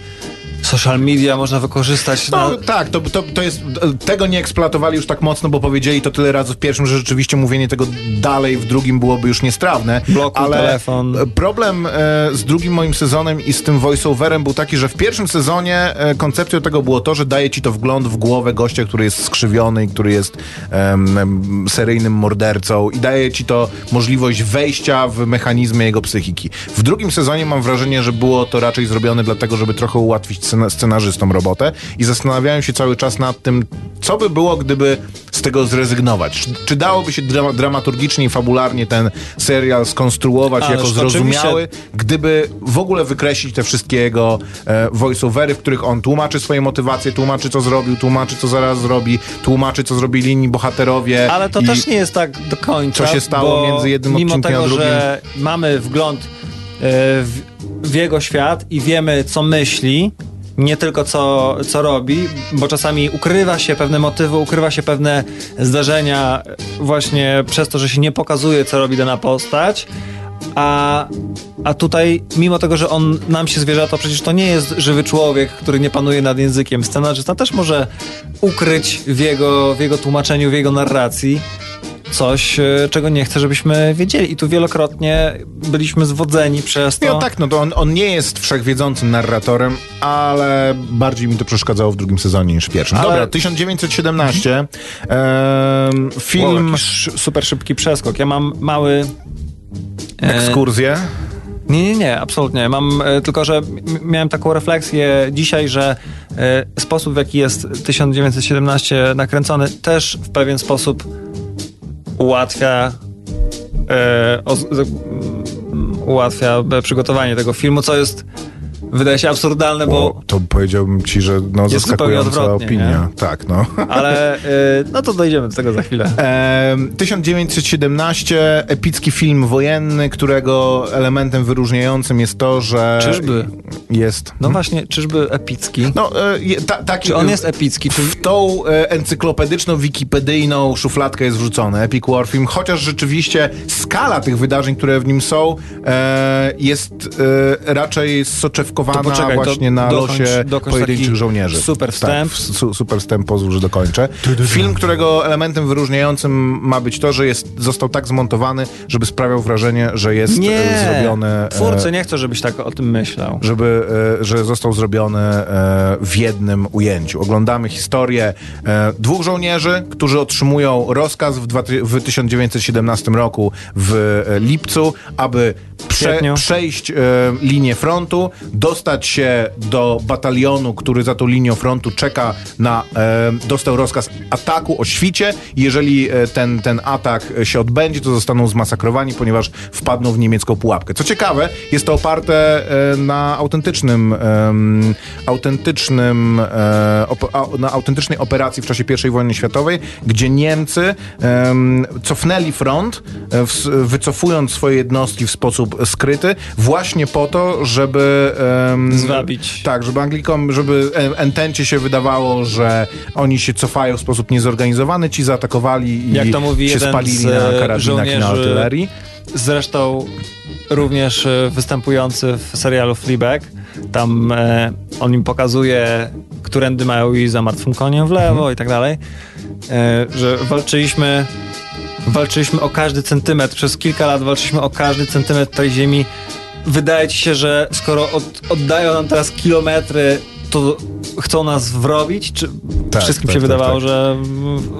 social media można wykorzystać No na... tak, to, to, to jest, tego nie eksploatowali już tak mocno, bo powiedzieli to tyle razy w pierwszym, że rzeczywiście mówienie tego dalej w drugim byłoby już niestrawne. Blokuj ale telefon. problem e, z drugim moim sezonem i z tym voiceoverem był taki, że w pierwszym sezonie e, koncepcją tego było to, że daje ci to wgląd w głowę gościa, który jest skrzywiony i który jest em, seryjnym mordercą i daje ci to możliwość wejścia w mechanizmy jego psychiki. W drugim sezonie mam wrażenie, że było to raczej zrobione dlatego, żeby trochę ułatwić scena- scenarzystom robotę i zastanawiałem się cały czas nad tym, co by było, gdyby z tego zrezygnować. Czy, dałoby się dra- dramaturgicznie i fabularnie ten serial skonstruować Ależ jako zrozumiały, oczywiście. gdyby w ogóle wykreślić te wszystkie jego e, voice-overy, w których on tłumaczy swoje motywacje, tłumaczy co zrobił, tłumaczy co zaraz zrobi, tłumaczy co zrobili inni bohaterowie. Ale to też nie jest tak do końca. Co się stało między jednym odcinkiem a tego, drugim? że mamy wgląd e, w, w jego świat i wiemy, co myśli, nie tylko co, co robi, bo czasami ukrywa się pewne motywy, ukrywa się pewne zdarzenia właśnie przez to, że się nie pokazuje, co robi dana postać. A, a tutaj, mimo tego, że on nam się zwierza, to przecież to nie jest żywy człowiek, który nie panuje nad językiem. Scenarzysta też może ukryć w jego, w jego tłumaczeniu, w jego narracji coś, e, czego nie chce, żebyśmy wiedzieli. I tu wielokrotnie byliśmy zwodzeni przez to. No tak, no to on, on nie jest wszechwiedzącym narratorem, ale bardziej mi to przeszkadzało w drugim sezonie niż w pierwszym. Ale- Dobra, 1917. em, Wow, film, sz- super szybki przeskok. Ja mam mały... e, ekskurzję. Nie, nie, nie, absolutnie. Mam e, tylko, że miałem taką refleksję dzisiaj, że e, sposób, w jaki jest 1917 nakręcony, też w pewien sposób ułatwia e, o, ułatwia przygotowanie tego filmu, co jest wydaje się absurdalne, bo Bo to powiedziałbym ci, że no, Jest zaskakująca opinia. Tak, no. ale e, no to dojdziemy do tego za chwilę. Em, 1917, epicki film wojenny, którego elementem wyróżniającym jest to, że... Czyżby? Jest. No właśnie, czyżby epicki? No, e, ta, taki, Czy on jest epicki? Czy... W tą e, encyklopedyczną, wikipedyjną szufladkę jest wrzucony Epic War Film, chociaż rzeczywiście skala tych wydarzeń, które w nim są, e, jest e, raczej soczewkowana To poczekaj, to właśnie na dokończ- losie dokończ pojedynczych żołnierzy. super wstęp. Tak, su, super wstęp, pozwól, że dokończę. Film, którego elementem wyróżniającym ma być to, że jest, został tak zmontowany, żeby sprawiał wrażenie, że jest Nie, e, zrobiony... e, twórcy nie chcą, żebyś tak o tym myślał. żeby, e, że został zrobiony e, w jednym ujęciu. Oglądamy historię e, dwóch żołnierzy, którzy otrzymują rozkaz w, dwa, w 1917 roku w e, lipcu, aby prze, przejść e, linię frontu, dostać się do batalionu, który za tą linią frontu czeka na, e, dostał rozkaz ataku o świcie. Jeżeli e, ten, ten atak się odbędzie, to zostaną zmasakrowani, ponieważ wpadną w niemiecką pułapkę. Co ciekawe, jest to oparte e, na autentycznym, em, autentycznym, e, op, a, na autentycznej operacji w czasie I wojny światowej, gdzie Niemcy em, cofnęli front, e, w, wycofując swoje jednostki w sposób skryty, właśnie po to, żeby em, Zwabić. tak, żeby Anglikom, żeby Entencie się wydawało, że oni się cofają w sposób niezorganizowany, ci zaatakowali i Jak to mówi się spalili na e, karabinach i na artylerii. Zresztą również e, występujący w serialu Fleabag. Tam e, on im pokazuje, którędy mają iść za martwym koniem w lewo Mhm. i tak dalej. E, że walczyliśmy walczyliśmy o każdy centymetr. Przez kilka lat walczyliśmy o każdy centymetr tej ziemi. Wydaje ci się, że skoro od, oddają nam teraz kilometry, to chcą nas wrobić? Czy Tak, wszystkim tak, się tak, wydawało, tak. że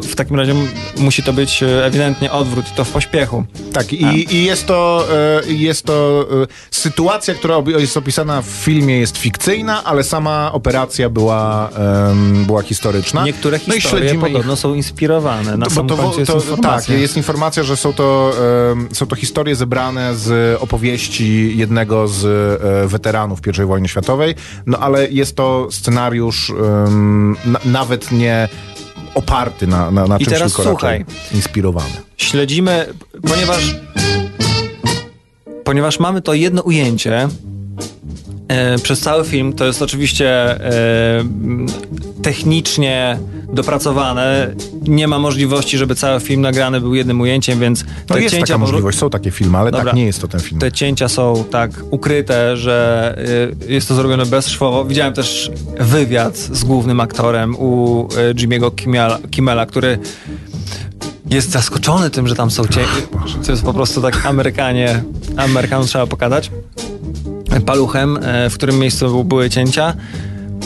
w- takim razie musi to być e, ewidentnie odwrót i to w pośpiechu. Tak, i, i jest to, e, jest to e, sytuacja, która jest opisana w filmie, jest fikcyjna, ale sama operacja była, była historyczna. Niektóre No historie ich. podobno są inspirowane. Na To- samym bo to, jest to, informacja. Tak, jest informacja, że są to, są to historie zebrane z opowieści jednego z weteranów I wojny światowej, no ale jest to scenariusz em, na, nawet nie oparty na, na, na czymś teraz tylko słuchaj. inspirowany. Śledzimy, ponieważ ponieważ mamy to jedno ujęcie e, przez cały film to jest oczywiście e, technicznie dopracowane. Nie ma możliwości, żeby cały film nagrany był jednym ujęciem, więc No te jest cięcia taka możliwość, są takie filmy, ale Dobra. tak nie jest to ten film. te cięcia są tak ukryte, że y, jest to zrobione bezszwowo. Widziałem też wywiad z głównym aktorem u y, Jimmy'ego Kimmela, Kimmela, który jest zaskoczony tym, że tam są cięcia. To jest po prostu tak Amerykanie, Amerykanom trzeba pokazać. Paluchem, e, w którym miejscu były cięcia.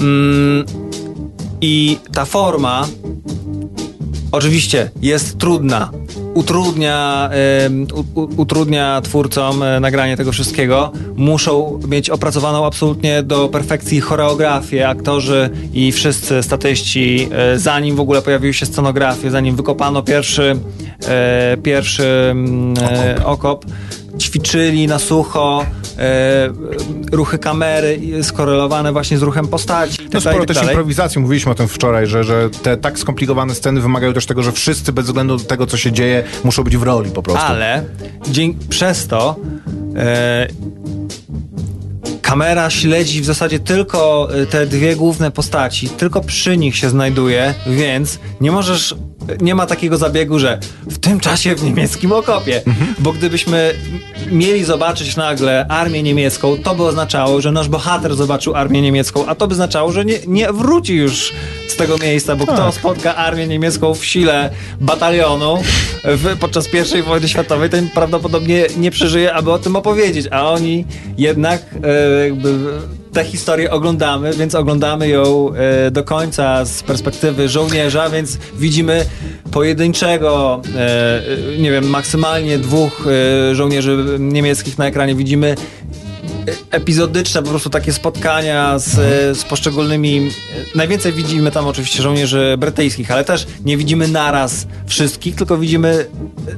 Mm, I ta forma oczywiście jest trudna. Utrudnia, utrudnia twórcom e, nagranie tego wszystkiego. Muszą mieć opracowaną absolutnie do perfekcji choreografię, aktorzy i wszyscy statyści, e, zanim w ogóle pojawiły się scenografie, zanim wykopano pierwszy, e, pierwszy mm, e, okop, ćwiczyli na sucho, e, ruchy kamery skorelowane właśnie z ruchem postaci. No tak dalej, sporo tak też dalej. improwizacji, mówiliśmy o tym wczoraj, że, że te tak skomplikowane sceny wymagają też tego, że wszyscy bez względu do tego, co się dzieje, muszą być w roli po prostu. Ale dzięki, przez to e, kamera śledzi w zasadzie tylko e, te dwie główne postaci, tylko przy nich się znajduje, więc nie możesz, nie ma takiego zabiegu, że w tym czasie w niemieckim okopie, bo gdybyśmy mieli zobaczyć nagle armię niemiecką, to by oznaczało, że nasz bohater zobaczył armię niemiecką, a to by oznaczało, że nie, nie wróci już z tego miejsca, bo kto spotka armię niemiecką w sile batalionu w, podczas I wojny światowej, ten prawdopodobnie nie przeżyje, aby o tym opowiedzieć, a oni jednak e, jakby tę historię oglądamy, więc oglądamy ją e, do końca z perspektywy żołnierza, więc widzimy pojedynczego, e, e, nie wiem, maksymalnie dwóch e, żołnierzy niemieckich na ekranie. Widzimy epizodyczne po prostu takie spotkania z, z poszczególnymi. Najwięcej widzimy tam oczywiście żołnierzy brytyjskich, ale też nie widzimy naraz wszystkich, tylko widzimy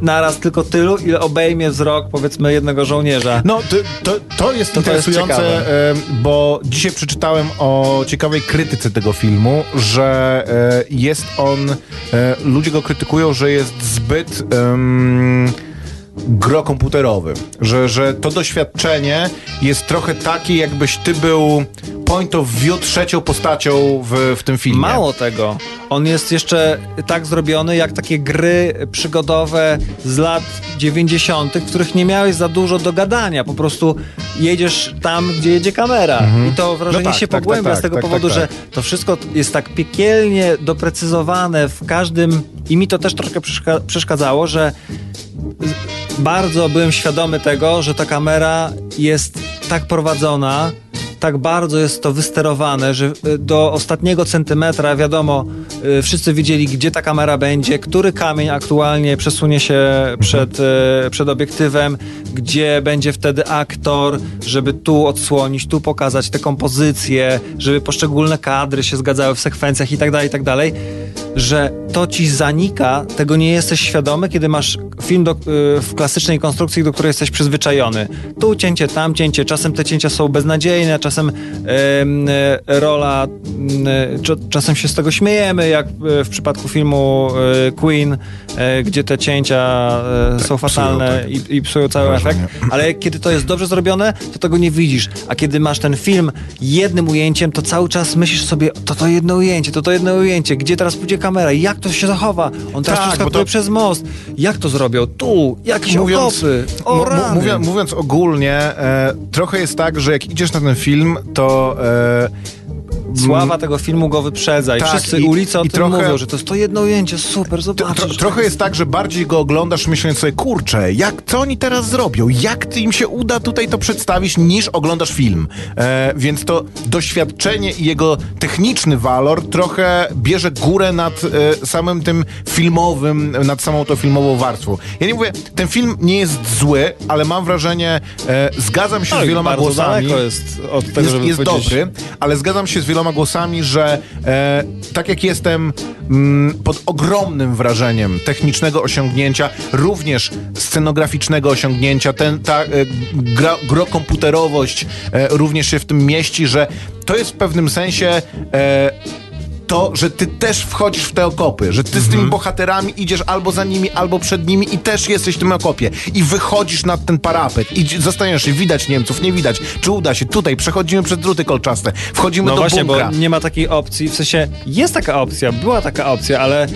naraz tylko tylu, ile obejmie wzrok powiedzmy jednego żołnierza. No, to, to, to jest To to jest interesujące, ciekawe. e, bo dzisiaj przeczytałem o ciekawej krytyce tego filmu, że e, jest on, e, ludzie go krytykują, że jest zbyt em, grokomputerowy, że, że to doświadczenie jest trochę takie, jakbyś ty był point of view trzecią postacią w, w tym filmie. Mało tego, on jest jeszcze tak zrobiony jak takie gry przygodowe z lat 90., w których nie miałeś za dużo do gadania. Po prostu jedziesz tam, gdzie jedzie kamera. I to wrażenie No tak, się tak, pogłębia tak, z tego tak, powodu, tak, tak. że to wszystko jest tak piekielnie doprecyzowane w każdym. I mi to też troszkę przeszka- przeszkadzało, że bardzo byłem świadomy tego, że ta kamera jest tak prowadzona, tak bardzo jest to wysterowane, że y, do ostatniego centymetra wiadomo, y, wszyscy wiedzieli, gdzie ta kamera będzie, który kamień aktualnie przesunie się przed, y, przed obiektywem, gdzie będzie wtedy aktor, żeby tu odsłonić, tu pokazać te kompozycje, żeby poszczególne kadry się zgadzały w sekwencjach i tak dalej, i tak dalej, że to ci zanika, tego nie jesteś świadomy, kiedy masz film do, y, w klasycznej konstrukcji, do której jesteś przyzwyczajony. Tu cięcie, tam cięcie, czasem te cięcia są beznadziejne, czasem em, e, rola, m, e, czasem się z tego śmiejemy, jak e, w przypadku filmu Queen, gdzie te cięcia e, są fatalne tak. i, i psują cały Wrażenie. efekt, ale kiedy to jest dobrze zrobione, to tego nie widzisz. A kiedy masz ten film jednym ujęciem, to cały czas myślisz sobie, to to jedno ujęcie, to to jedno ujęcie, gdzie teraz pójdzie kamera, jak to się zachowa? On teraz Tak, przeskakuje bo to- przez most. Jak to zrobią? Tu, jakieś Mówiąc, okopy. O, mówiąc, mówiąc ogólnie, e, trochę jest tak, że jak idziesz na ten film, to e, Sława tego filmu go wyprzedza i Tak, wszyscy i- ulice o i tym trochę- mówią, że to jest to jedno ujęcie, super, Tro, zobaczysz. trochę jest tak, że bardziej go oglądasz myśląc sobie, kurczę, jak, co oni teraz zrobią? Jak im się uda tutaj to przedstawić, niż oglądasz film? E, więc to doświadczenie i jego techniczny walor trochę bierze górę nad e, samym tym filmowym, nad samą tą filmową warstwą. Ja nie mówię, ten film nie jest zły, ale mam wrażenie, e, zgadzam się Oj, z wieloma głosami. jest od tego, jest, jest dobry, ale zgadzam się z wieloma głosami, że e, tak jak jestem mm, pod ogromnym wrażeniem technicznego osiągnięcia, również scenograficznego osiągnięcia, ten, ta e, gra, grokomputerowość e, również się w tym mieści, że to jest w pewnym sensie e, to, że ty też wchodzisz w te okopy, że ty z tymi bohaterami idziesz albo za nimi, albo przed nimi i też jesteś w tym okopie i wychodzisz nad ten parapet i zastanawiasz się, widać Niemców, nie widać, czy uda się, tutaj przechodzimy przez druty kolczaste, wchodzimy No do właśnie, bunkra. bo nie ma takiej opcji, w sensie jest taka opcja, była taka opcja, ale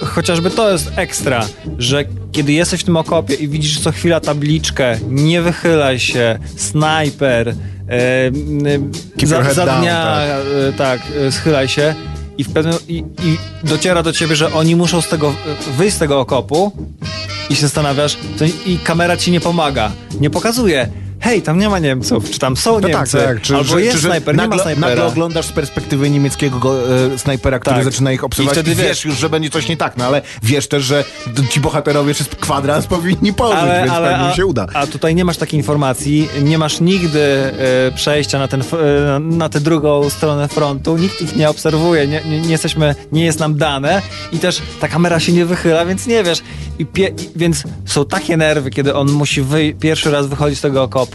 chociażby to jest ekstra, że kiedy jesteś w tym okopie i widzisz co chwila tabliczkę, nie wychylaj się, snajper, e, za, za down, dnia, tak. e, tak, e, schylaj się i, w pewnym, i, i dociera do ciebie, że oni muszą z tego, wyjść z tego okopu i się zastanawiasz, i kamera ci nie pomaga, nie pokazuje, hej, tam nie ma Niemców, czy tam są No tak, Niemcy, tak. Czy, albo że, jest czy, snajper, nie nagle, ma snajpera. nagle oglądasz z perspektywy niemieckiego go, e, snajpera, który Tak. zaczyna ich obserwować I wtedy wiesz, wiesz- już, że będzie coś nie tak, no ale wiesz też, że ci bohaterowie przez kwadrans powinni pożyć, więc pewnie im się uda. A tutaj nie masz takiej informacji, nie masz nigdy e, przejścia na, ten, e, na tę drugą stronę frontu, nikt ich nie obserwuje, nie, nie, nie jesteśmy, nie jest nam dane i też ta kamera się nie wychyla, więc nie wiesz. I pie, i, więc są takie nerwy, kiedy on musi wy, pierwszy raz wychodzić z tego okopu,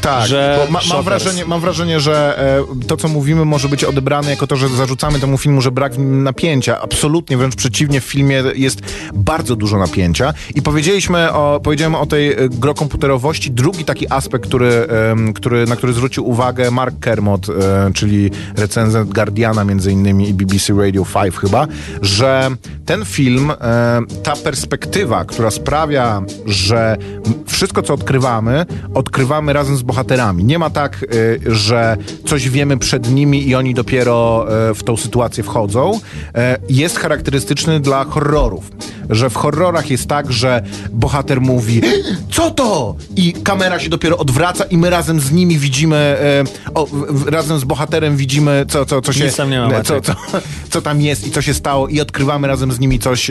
Tak, że ma, mam, wrażenie, mam wrażenie, że e, to, co mówimy, może być odebrane jako to, że zarzucamy temu filmu, że brak w nim napięcia. Absolutnie, wręcz przeciwnie, w filmie jest bardzo dużo napięcia. I powiedzieliśmy o, powiedziałem o tej e, grokomputerowości. Drugi taki aspekt, który, em, który, na który zwrócił uwagę Mark Kermot, e, czyli recenzent Guardiana między innymi i BBC Radio 5 chyba, że ten film, e, ta perspektywa, która sprawia, że wszystko, co odkrywamy, odkrywamy razem z bohaterami. Nie ma tak, y, że coś wiemy przed nimi i oni dopiero y, w tą sytuację wchodzą. E, Jest charakterystyczny dla horrorów. Że w horrorach jest tak, że bohater mówi co to? I kamera się dopiero odwraca i my razem z nimi widzimy, e, o, w- razem z bohaterem widzimy, co, co, co się... Tam ma, co, co, co tam jest i co się stało i odkrywamy razem z nimi coś,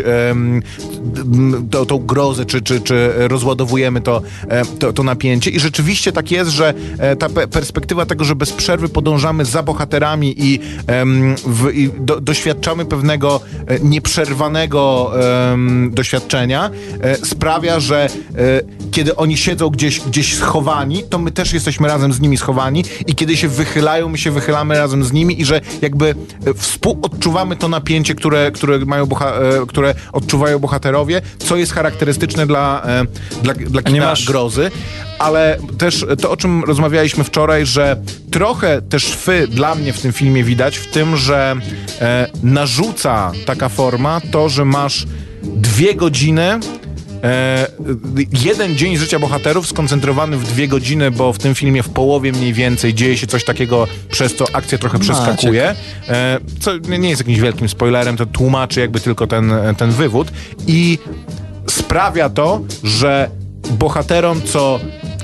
to, tą grozę, czy, czy, czy rozładowujemy to, e, to, to napięcie. I rzeczywiście tak jest, że e, ta pe perspektywa tego, że bez przerwy podążamy za bohaterami i, w, i do, doświadczamy pewnego e, nieprzerwanego doświadczenia, e, sprawia, że kiedy oni siedzą gdzieś, gdzieś schowani, to my też jesteśmy razem z nimi schowani i kiedy się wychylają, my się wychylamy razem z nimi i że jakby współodczuwamy to napięcie, które, które, mają które odczuwają bohaterowie, co jest charakterystyczne dla, dla, dla kina masz- grozy, ale też to, o czym rozmawialiśmy wczoraj, że trochę też szwy dla mnie w tym filmie widać, w tym, że e, narzuca taka forma to, że masz dwie godziny E, jeden dzień życia bohaterów skoncentrowany w dwie godziny, bo w tym filmie w połowie mniej więcej dzieje się coś takiego, przez co akcja trochę przeskakuje. E, co nie jest jakimś wielkim spoilerem, to tłumaczy jakby tylko ten, ten wywód. I sprawia to, że bohaterom co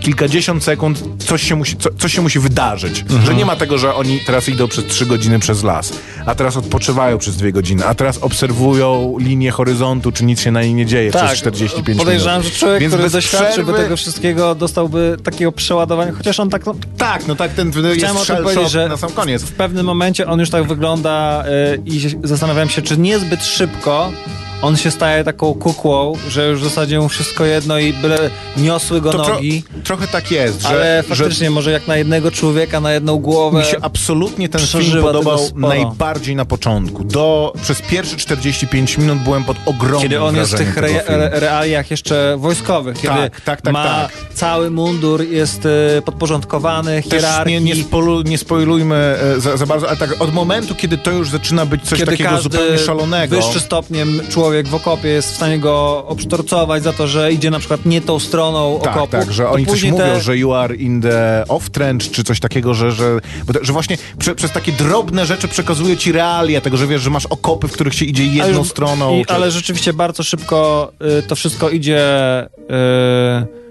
kilkadziesiąt sekund coś się musi, co, coś się musi wydarzyć. Że nie ma tego, że oni teraz idą przez trzy godziny przez las, a teraz odpoczywają przez dwie godziny, a teraz obserwują linię horyzontu, czy nic się na niej nie dzieje przez 45 minut. Tak, Podejrzewam, że człowiek, Więc który doświadczyłby przerwy- tego wszystkiego, dostałby takiego przeładowania, chociaż on tak, no, Tak, no tak, ten Chciałem jest o tym powiedzieć, że na sam koniec. w pewnym momencie on już tak wygląda y, i zastanawiałem się, czy niezbyt szybko on się staje taką kukłą, że już w zasadzie mu wszystko jedno i byle niosły go To tro, nogi. trochę tak jest, że, ale że faktycznie może jak na jednego człowieka, na jedną głowę. Mi się absolutnie ten film podobał najbardziej na początku. Do, przez pierwsze 45 minut byłem pod ogromnym Kiedy on jest w tych re, re, realiach jeszcze wojskowych, kiedy Tak, tak, tak, ma tak. cały mundur, jest y, podporządkowany, hierarchii. nie, nie, spolu, nie spoilujmy e, za, za bardzo, ale tak od momentu, kiedy to już zaczyna być coś kiedy takiego zupełnie szalonego. wyższy stopniem człowiek w okopie jest w stanie go obsztorcować za to, że idzie na przykład nie tą stroną Tak, okopu. tak, że oni coś później mówią, te- że you are in the off trend, czy coś takiego, że, że, że właśnie prze, przez takie drobne rzeczy przekazuje ci realia tego, że wiesz, że masz okopy, w których się idzie jedną już- stroną. I, czy... Ale rzeczywiście bardzo szybko y, to wszystko idzie y,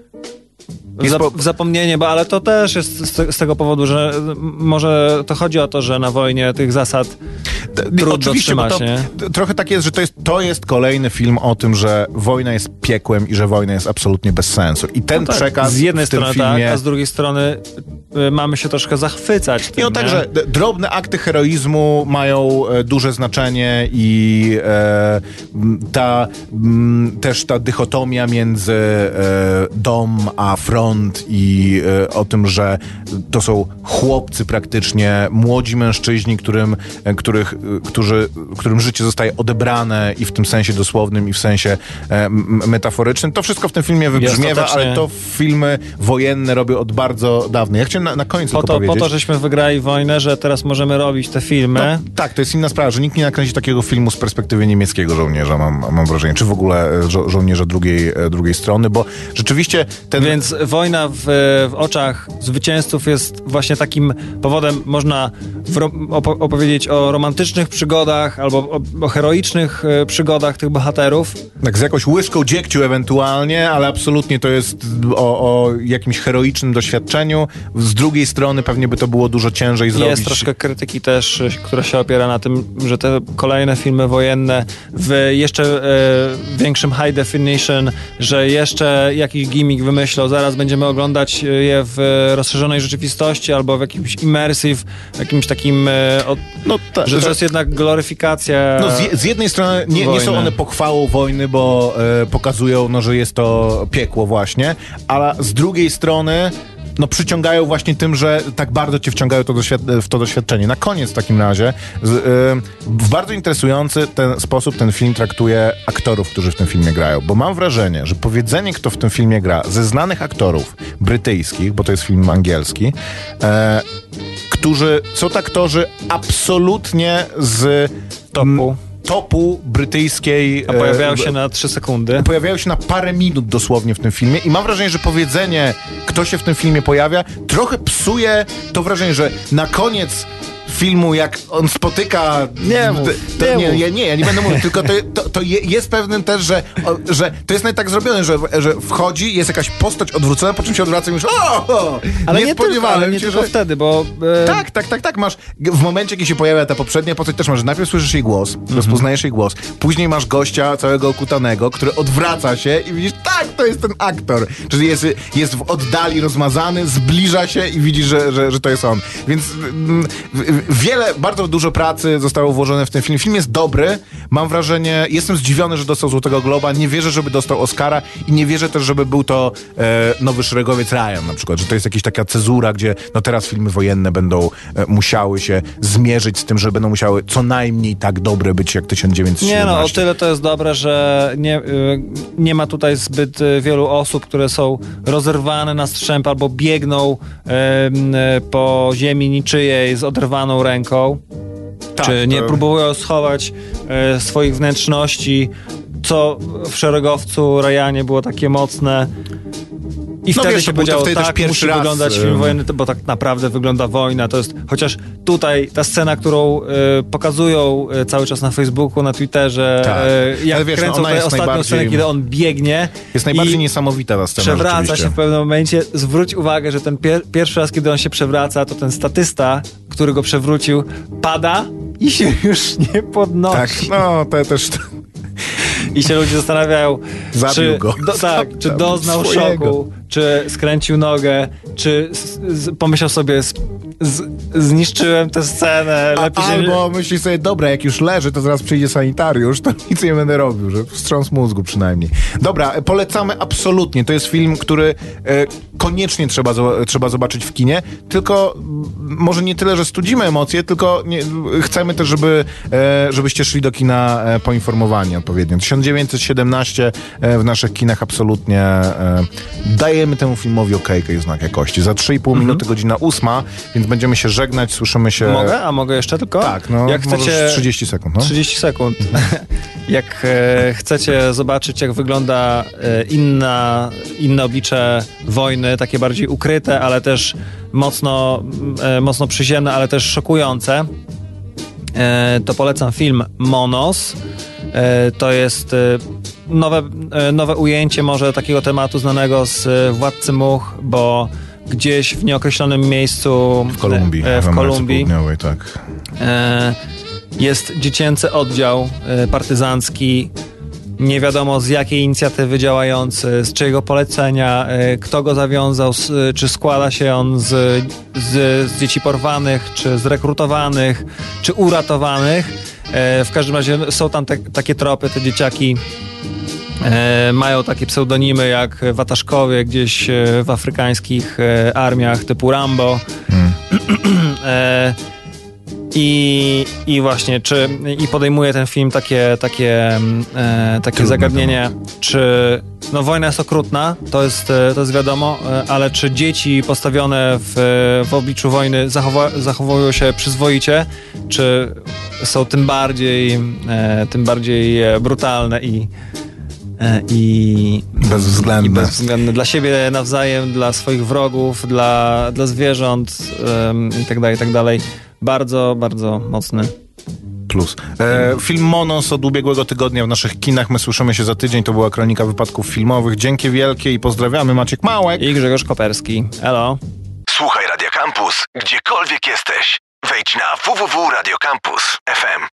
zap, zapomnienie, bo ale to też jest z, te, z tego powodu, że może to chodzi o to, że na wojnie tych zasad trudno Oczywiście, trzymać, to, nie? trochę tak jest, że to jest, to jest kolejny film o tym, że wojna jest piekłem i że wojna jest absolutnie bez sensu. I ten tak, przekaz z jednej w tym strony filmie... tak, a z drugiej strony y, mamy się troszkę zachwycać tym, I on nie? także d- drobne akty heroizmu mają e, duże znaczenie i e, ta m, też ta dychotomia między e, dom a front i e, o tym, że to są chłopcy praktycznie, młodzi mężczyźni, którym, e, których którzy, którym życie zostaje odebrane i w tym sensie dosłownym, i w sensie e, metaforycznym. To wszystko w tym filmie wybrzmiewa, ostatecznie- ale to filmy wojenne robię od bardzo dawna. Ja chciałem na, na koniec Po to, po powiedzieć. to, żeśmy wygrali wojnę, że teraz możemy robić te filmy. No, tak, to jest inna sprawa, że nikt nie nakręci takiego filmu z perspektywy niemieckiego żołnierza, mam, mam wrażenie, czy w ogóle e, żo żołnierza drugiej, e, drugiej strony, bo rzeczywiście ten... Więc wojna w, w oczach zwycięzców jest właśnie takim powodem, można opo opowiedzieć o romantycznych przygodach albo o, o heroicznych e, przygodach tych bohaterów. Tak, z jakąś łyżką dziegciu ewentualnie, ale absolutnie to jest o, o jakimś heroicznym doświadczeniu. Z drugiej strony pewnie by to było dużo ciężej zrobić. Jest troszkę krytyki też, e, która się opiera na tym, że te kolejne filmy wojenne w jeszcze e, większym high definition, że jeszcze jakiś gimmick wymyślą, zaraz będziemy oglądać je w rozszerzonej rzeczywistości albo w jakimś immersive, jakimś takim, e, No, ta, że to że- jest jednak gloryfikacja No z, z jednej strony nie, nie są one pochwałą wojny, bo e, pokazują, no, że jest to piekło właśnie, ale z drugiej strony no przyciągają właśnie tym, że tak bardzo cię wciągają to w to doświadczenie. Na koniec w takim razie z, e, w bardzo interesujący ten sposób ten film traktuje aktorów, którzy w tym filmie grają, bo mam wrażenie, że powiedzenie, kto w tym filmie gra, ze znanych aktorów brytyjskich, bo to jest film angielski, e, którzy są to aktorzy absolutnie z topu, topu brytyjskiej. a pojawiają e, się na 3 sekundy. Pojawiają się na parę minut dosłownie w tym filmie i mam wrażenie, że powiedzenie, kto się w tym filmie pojawia, trochę psuje to wrażenie, że na koniec filmu, jak on spotyka... Nie mów, to, nie nie, ja, nie, ja nie będę mówił, tylko to, to, to je, jest pewnym też, że, o, że to jest tak zrobione, że, że wchodzi, jest jakaś postać odwrócona, po czym się odwraca i już o, o Ale nie, tylko, spodziewałem ale nie się, tylko że... wtedy, bo e, Tak, tak, tak, tak. Masz w momencie, kiedy się pojawia ta poprzednia postać, też masz, że najpierw słyszysz jej głos, rozpoznajesz jej głos, później masz gościa całego okutanego, który odwraca się i widzisz, tak, to jest ten aktor. Czyli jest, jest w oddali rozmazany, zbliża się i widzisz, że, że, że to jest on. Więc mm, wiele, bardzo dużo pracy zostało włożone w ten film. Film jest dobry, mam wrażenie, jestem zdziwiony, że dostał Złotego Globa, nie wierzę, żeby dostał Oscara i nie wierzę też, żeby był to e, nowy szeregowiec Ryan na przykład, że to jest jakaś taka cezura, gdzie no teraz filmy wojenne będą e, musiały się zmierzyć z tym, że będą musiały co najmniej tak dobre być jak 1917. Nie no, o tyle to jest dobre, że nie, y, nie ma tutaj zbyt y, wielu osób, które są rozerwane na strzęp albo biegną y, po ziemi niczyjej z oderwaną ręką. Tak, czy nie to- próbują schować e, swoich wnętrzności, co w szeregowcu Rajanie było takie mocne. I No wtedy wiesz, się powiedziało, wtedy też tak, pierwszy musi raz, wyglądać film wojenny, bo tak naprawdę wygląda wojna. To jest, chociaż tutaj ta scena, którą e, pokazują e, cały czas na Facebooku, na Twitterze, Tak. e, jak wiesz, no, kręcą ona tę ostatnią najbardziej- scenę, kiedy on biegnie Jest najbardziej niesamowita ta scena przewraca się w pewnym momencie. Zwróć uwagę, że ten pier pierwszy raz, kiedy on się przewraca, to ten statysta, który go przewrócił, pada i się już nie podnosi. Tak, no to też... I się ludzie zastanawiają, Zabił czy, go. Do, tak, czy doznał swojego. szoku, czy skręcił nogę, czy pomyślał sobie, zniszczyłem tę scenę, lepiej się... albo myśli sobie, dobra, jak już leży, to zaraz przyjdzie sanitariusz, to nic nie będę robił, że wstrząs mózgu przynajmniej. Dobra, polecamy absolutnie. To jest film, który e, koniecznie trzeba, trzeba zobaczyć w kinie, tylko może nie tyle, że studzimy emocje, tylko nie, chcemy też, żeby, e, żebyście szli do kina e, poinformowani odpowiednio. 1917 e, w naszych kinach absolutnie e, dajemy temu filmowi okejkę i znak jakości. Za 3,5 minuty, godzina ósma, więc będziemy się żegnać, słyszymy się... Mogę? A mogę jeszcze tylko? Tak, no Jak chcecie... 30 sekund. No. 30 sekund. jak e, chcecie zobaczyć, jak wygląda e, inna, inne oblicze wojny, takie bardziej ukryte, ale też mocno, e, mocno przyziemne, ale też szokujące, e, to polecam film Monos. E, to jest e, nowe, e, nowe ujęcie może takiego tematu znanego z e, Władcy Much, bo gdzieś w nieokreślonym miejscu W Kolumbii. e, w Ameryce Kolumbii Południowej, tak. Jest dziecięcy oddział partyzancki. Nie wiadomo z jakiej inicjatywy działający, z czyjego polecenia, kto go zawiązał, czy składa się on z, z, z dzieci porwanych, czy zrekrutowanych, czy uratowanych. E, W każdym razie są tam te, takie tropy, te dzieciaki e, mają takie pseudonimy jak Wataszkowie gdzieś e, w afrykańskich e, armiach typu Rambo. E, I, I właśnie, czy i podejmuje ten film takie, takie, mm, e, takie Trudne zagadnienie, czy no wojna jest okrutna, to jest, e, to jest wiadomo, e, ale czy dzieci postawione w, w obliczu wojny zachowa, zachowują się przyzwoicie, czy są tym bardziej, e, tym bardziej e, brutalne i, i, i Bezwzględne. bezwzględne dla siebie nawzajem, dla swoich wrogów, dla, dla zwierząt em, i tak Bardzo, bardzo mocny. Plus. E, film Monos od ubiegłego tygodnia w naszych kinach. My słyszymy się za tydzień. To była kronika wypadków filmowych. Dzięki wielkie i pozdrawiamy. Maciek Małek. I Grzegorz Koperski. Elo. Słuchaj Radio Campus, gdziekolwiek jesteś. Wejdź na www.radiocampus.fm.